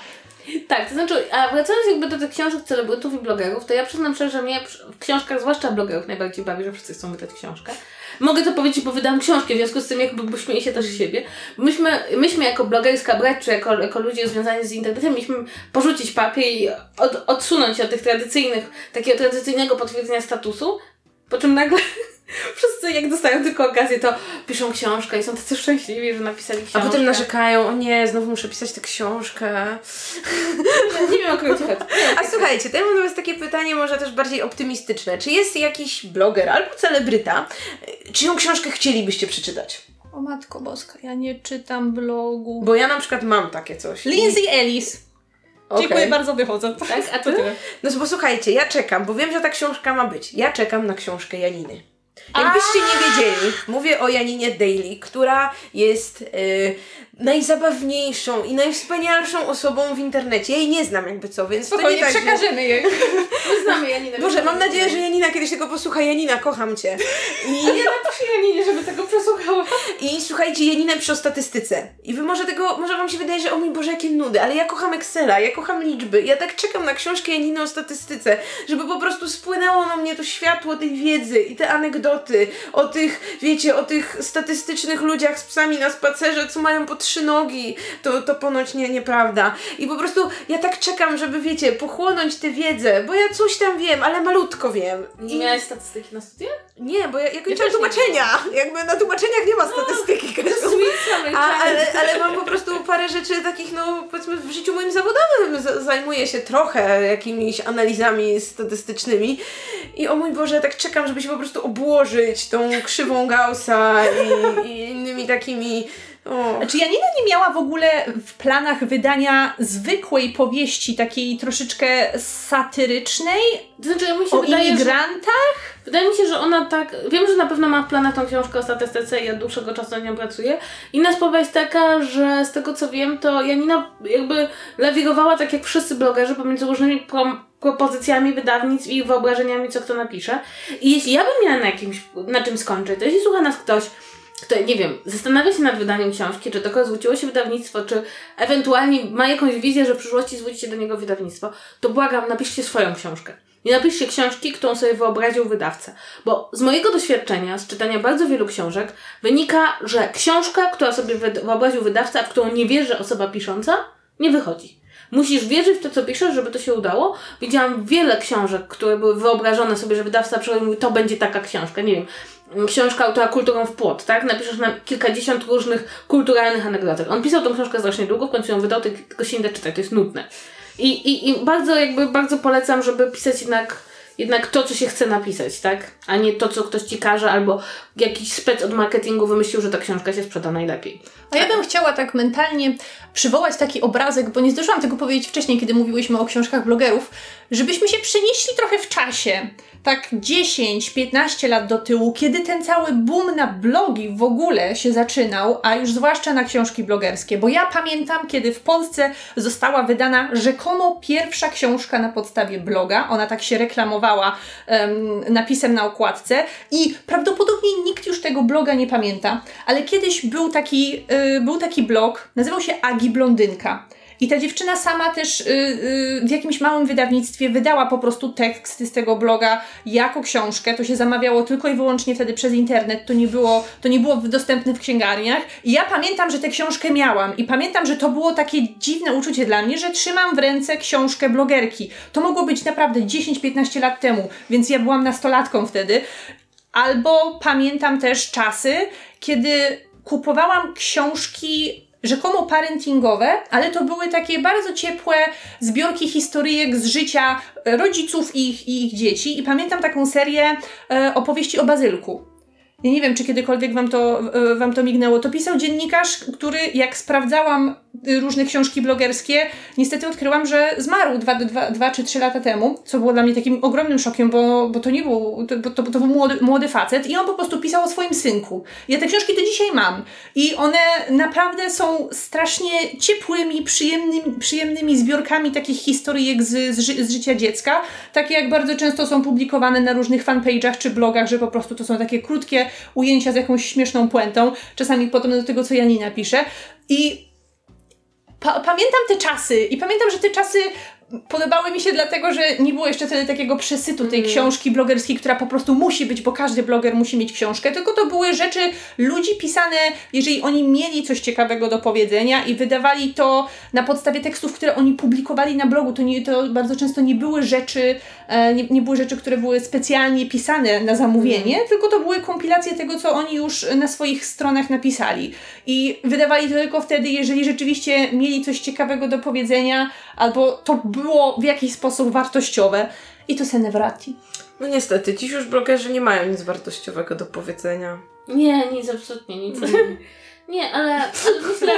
Tak, to znaczy, a wracając jakby do tych książek celebrytów i blogerów, to ja przyznam szczerze, że mnie w książkach, zwłaszcza blogerów, najbardziej bawi, że wszyscy chcą wydać książkę. Mogę to powiedzieć, bo wydałam książkę, w związku z tym jakby śmieję się też z siebie. Myśmy, myśmy jako blogerska brać, czy jako, jako ludzie związani z internetem, mieliśmy porzucić papier i od, odsunąć się od tych tradycyjnych, takiego tradycyjnego potwierdzenia statusu, po czym nagle wszyscy jak dostają tylko okazję, to piszą książkę i są tacy szczęśliwi, że napisali A książkę. potem narzekają, o nie, znowu muszę pisać tę książkę. Nie wiem o kogo ci chodzi. A słuchajcie, to ja mam do Was takie pytanie, może też bardziej optymistyczne. Czy jest jakiś bloger albo celebryta, czyją książkę chcielibyście przeczytać? O matko boska, ja nie czytam blogu. Bo ja na przykład mam takie coś. I- Lindsay Ellis. Okej. Dziękuję bardzo, wychodzę. Tak, a To ty? tyle. No bo słuchajcie, ja czekam, bo wiem, że ta książka ma być. Ja czekam na książkę Janiny. Jakbyście nie wiedzieli, mówię o Janinie Daly, która jest y, najzabawniejszą i najwspanialszą osobą w internecie. Ja jej nie znam jakby co, więc to nie Spokojnie, tak, że... przekażemy jej. My znamy Janinę. Boże, mam nadzieję, że Janina kiedyś tego posłucha. Janina, kocham Cię. I, Ja napiszę Janinie, żeby tego przesłuchała. I słuchajcie, Janina przy o statystyce. I wy może tego, może wam się wydaje, że o mój Boże, jakie nudy, ale ja kocham Excela, ja kocham liczby. Ja tak czekam na książkę Janiny o statystyce, żeby po prostu spłynęło na mnie to światło tej wiedzy i te anegdoty o tych, wiecie, o tych statystycznych ludziach z psami na spacerze, co mają po trzy nogi. To, to ponoć nie, nieprawda. I po prostu ja tak czekam, żeby, wiecie, pochłonąć tę wiedzę, bo ja coś tam wiem, ale malutko wiem. Nie I miałaś statystyki na studiach? nie, bo ja, ja kończyłam nie tłumaczenia. Jakby na tłumaczeniach nie ma statystyki. Kasiu. A, ale, ale mam po prostu parę rzeczy takich, no powiedzmy w życiu moim zawodowym z- zajmuję się trochę jakimiś analizami statystycznymi i o mój Boże, ja tak czekam, żeby się po prostu obłożyć tą krzywą Gaussa i, i innymi takimi o. Czy Janina nie miała w ogóle w planach wydania zwykłej powieści, takiej troszeczkę satyrycznej, To znaczy, ja mi się o wydaje, że, imigrantach? Wydaje mi się, że ona tak. Wiem, że na pewno ma w planach tą książkę o statystyce i od dłuższego czasu nad nią pracuję. Inna sprawa jest taka, że z tego co wiem, to Janina jakby lawirowała tak jak wszyscy blogerzy pomiędzy różnymi prom- propozycjami wydawnictw i wyobrażeniami, co kto napisze. I jeśli ja bym miała na jakimś, na czym skończyć, to jeśli słucha nas ktoś, kto, nie wiem, zastanawia się nad wydaniem książki, czy kogo zwróciło się wydawnictwo, czy ewentualnie ma jakąś wizję, że w przyszłości zwróci się do niego wydawnictwo, to błagam, napiszcie swoją książkę. Nie napiszcie książki, którą sobie wyobraził wydawca. Bo z mojego doświadczenia, z czytania bardzo wielu książek, wynika, że książka, która sobie wyobraził wydawca, w którą nie wierzy osoba pisząca, nie wychodzi. Musisz wierzyć w to, co piszesz, żeby to się udało. Widziałam wiele książek, które były wyobrażone sobie, że wydawca przychodzi i mówi, to będzie taka książka. Nie wiem, książka autora kulturą w płot, tak? Napiszesz nam kilkadziesiąt różnych kulturalnych anegdotek. On pisał tą książkę strasznie długo, w końcu ją wydał, tylko się nie da czytać, to jest nudne. I, i, I bardzo jakby, bardzo polecam, żeby pisać jednak jednak to, co się chce napisać, tak? A nie to, co ktoś ci każe, albo jakiś spec od marketingu wymyślił, że ta książka się sprzeda najlepiej. A ja bym chciała tak mentalnie przywołać taki obrazek, bo nie zdążyłam tego powiedzieć wcześniej, kiedy mówiłyśmy o książkach blogerów, żebyśmy się przenieśli trochę w czasie tak 10-15 lat do tyłu, kiedy ten cały boom na blogi w ogóle się zaczynał, a już zwłaszcza na książki blogerskie, bo ja pamiętam, kiedy w Polsce została wydana rzekomo pierwsza książka na podstawie bloga, ona tak się reklamowała um, napisem na okładce i prawdopodobnie nikt już tego bloga nie pamięta, ale kiedyś był taki, yy, był taki blog, nazywał się Agi Blondynka. I ta dziewczyna sama też yy, yy, w jakimś małym wydawnictwie wydała po prostu teksty z tego bloga jako książkę. To się zamawiało tylko i wyłącznie wtedy przez internet. To nie było, to nie było dostępne w księgarniach. I ja pamiętam, że tę książkę miałam. I pamiętam, że to było takie dziwne uczucie dla mnie, że trzymam w ręce książkę blogerki. To mogło być naprawdę 10-15 lat temu, więc ja byłam nastolatką wtedy. Albo pamiętam też czasy, kiedy kupowałam książki rzekomo parentingowe, ale to były takie bardzo ciepłe zbiorki historyjek z życia rodziców i ich, i ich dzieci. I pamiętam taką serię e, opowieści o bazylku. Ja nie wiem, czy kiedykolwiek wam to, e, wam to mignęło. To pisał dziennikarz, który jak sprawdzałam różne książki blogerskie, niestety odkryłam, że zmarł dwa, dwa, dwa czy trzy lata temu, co było dla mnie takim ogromnym szokiem, bo, bo to nie był, to, to, to był młody, młody facet i on po prostu pisał o swoim synku. Ja te książki do dzisiaj mam i one naprawdę są strasznie ciepłymi, przyjemnymi, przyjemnymi zbiorkami takich historyjek z, z, ży z życia dziecka, takie jak bardzo często są publikowane na różnych fanpage'ach czy blogach, że po prostu to są takie krótkie ujęcia z jakąś śmieszną puentą, czasami potem do tego, co Janina pisze. I pa pamiętam te czasy i pamiętam, że te czasy podobały mi się dlatego, że nie było jeszcze wtedy takiego przesytu tej mm. książki blogerskiej, która po prostu musi być, bo każdy bloger musi mieć książkę, tylko to były rzeczy ludzi pisane, jeżeli oni mieli coś ciekawego do powiedzenia i wydawali to na podstawie tekstów, które oni publikowali na blogu. To, nie, to bardzo często nie były rzeczy, e, nie, nie były rzeczy, które były specjalnie pisane na zamówienie, mm. tylko to były kompilacje tego, co oni już na swoich stronach napisali. I wydawali to tylko wtedy, jeżeli rzeczywiście mieli coś ciekawego do powiedzenia, albo to było w jakiś sposób wartościowe. I to se ne wrati. No niestety, dziś już blogerzy nie mają nic wartościowego do powiedzenia. Nie, nic, absolutnie nic. Nie, ale, ale myślę,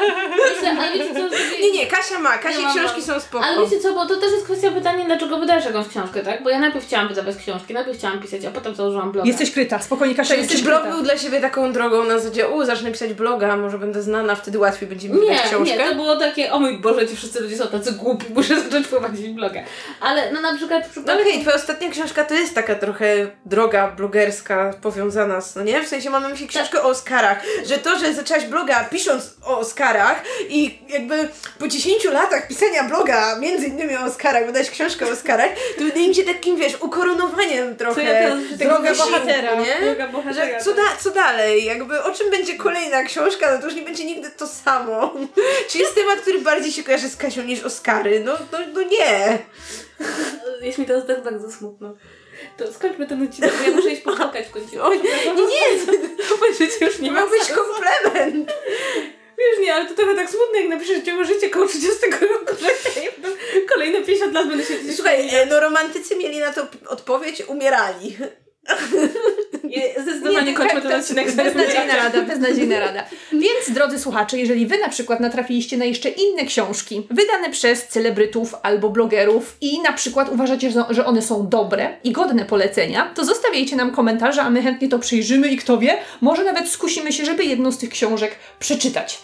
myślę, ale wiecie co, żeby... Nie, nie, Kasia ma, Kasi ja książki są spoko. Ale wiecie co, bo to też jest kwestia pytania, dlaczego wydajesz jakąś książkę, tak? Bo ja najpierw chciałam wydawać książki, najpierw chciałam pisać, a potem założyłam bloga. Jesteś kryta, spokojnie Kasia, jesteś jesteś blog był dla siebie taką drogą na zasadzie, u, zacznę pisać bloga, może będę znana, wtedy łatwiej będzie mi wydać książkę. Nie, to było takie, o mój Boże, ci wszyscy ludzie są tacy głupi, muszę zacząć prowadzić bloga. Ale no na przykład... W przypadku... No okej, okay, twoja ostatnia książka to jest taka trochę droga blogerska powiązana z, no nie? W sensie mamy myśli książkę tak. o Oscarach, że to, że zaczęłaś bloga pisząc o Oscarach i jakby po 10 latach pisania bloga, między innymi o Oscarach, wydać książkę o Oscarach, to wydaje mi się takim, wiesz, ukoronowaniem trochę ja tego droga bohatera, nie? Droga bohatera. Co, da, co dalej? Jakby o czym będzie kolejna książka? No to już nie będzie nigdy to samo. Czy jest temat, który bardziej się kojarzy z Kasią niż Oscary? No, no, no nie. Jest mi teraz tak bardzo smutno. To skończmy ten odcinek, bo ja muszę iść popłakać w końcu. Oj, nie, nie, nie, już nie ma być komplement. Nie, tak smutne, jak napiszesz dzieło życie koło 30 roku życia kolejne 50 lat będę się... Słuchaj, no romantycy mieli na to odpowiedź, umierali. Zdecydowanie kończmy ten odcinek. Beznadziejna rada, beznadziejna rada. Więc, drodzy słuchacze, jeżeli Wy na przykład natrafiliście na jeszcze inne książki wydane przez celebrytów albo blogerów i na przykład uważacie, że one są dobre i godne polecenia, to zostawiajcie nam komentarze, a my chętnie to przyjrzymy i kto wie, może nawet skusimy się, żeby jedną z tych książek przeczytać.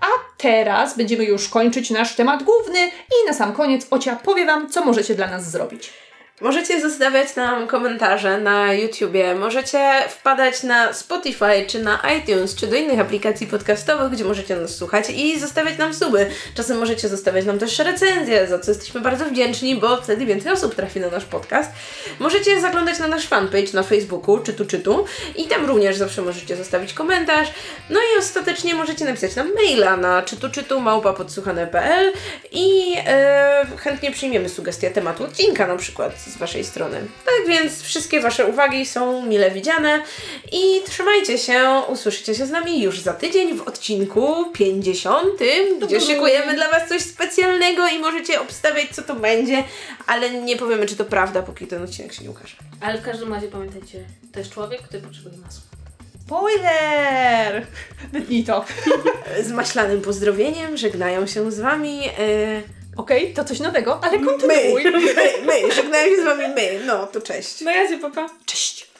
A teraz będziemy już kończyć nasz temat główny i na sam koniec Ocia powie Wam, co możecie dla nas zrobić. Możecie zostawiać nam komentarze na YouTubie, możecie wpadać na Spotify, czy na iTunes, czy do innych aplikacji podcastowych, gdzie możecie nas słuchać i zostawiać nam suby. Czasem możecie zostawiać nam też recenzje, za co jesteśmy bardzo wdzięczni, bo wtedy więcej osób trafi na nasz podcast. Możecie zaglądać na nasz fanpage na Facebooku, czy tu, czy tu i tam również zawsze możecie zostawić komentarz. No i ostatecznie możecie napisać nam maila na czytu, czytu, małpa podsłuchane.pl i e, chętnie przyjmiemy sugestie tematu odcinka na przykład z Waszej strony. Tak więc wszystkie Wasze uwagi są mile widziane i trzymajcie się, usłyszycie się z nami już za tydzień w odcinku 50, gdzie szykujemy dla Was coś specjalnego i możecie obstawiać co to będzie, ale nie powiemy czy to prawda, póki ten odcinek się nie ukaże. Ale w każdym razie pamiętajcie, to jest człowiek, który potrzebuje masła. Spoiler! Wytnij to. Z maślanym pozdrowieniem żegnają się z Wami... E, Okej, to coś nowego, ale my, kontynuuj. my, my, żegnają się z Wami my, no to cześć. No ja się papa. Cześć.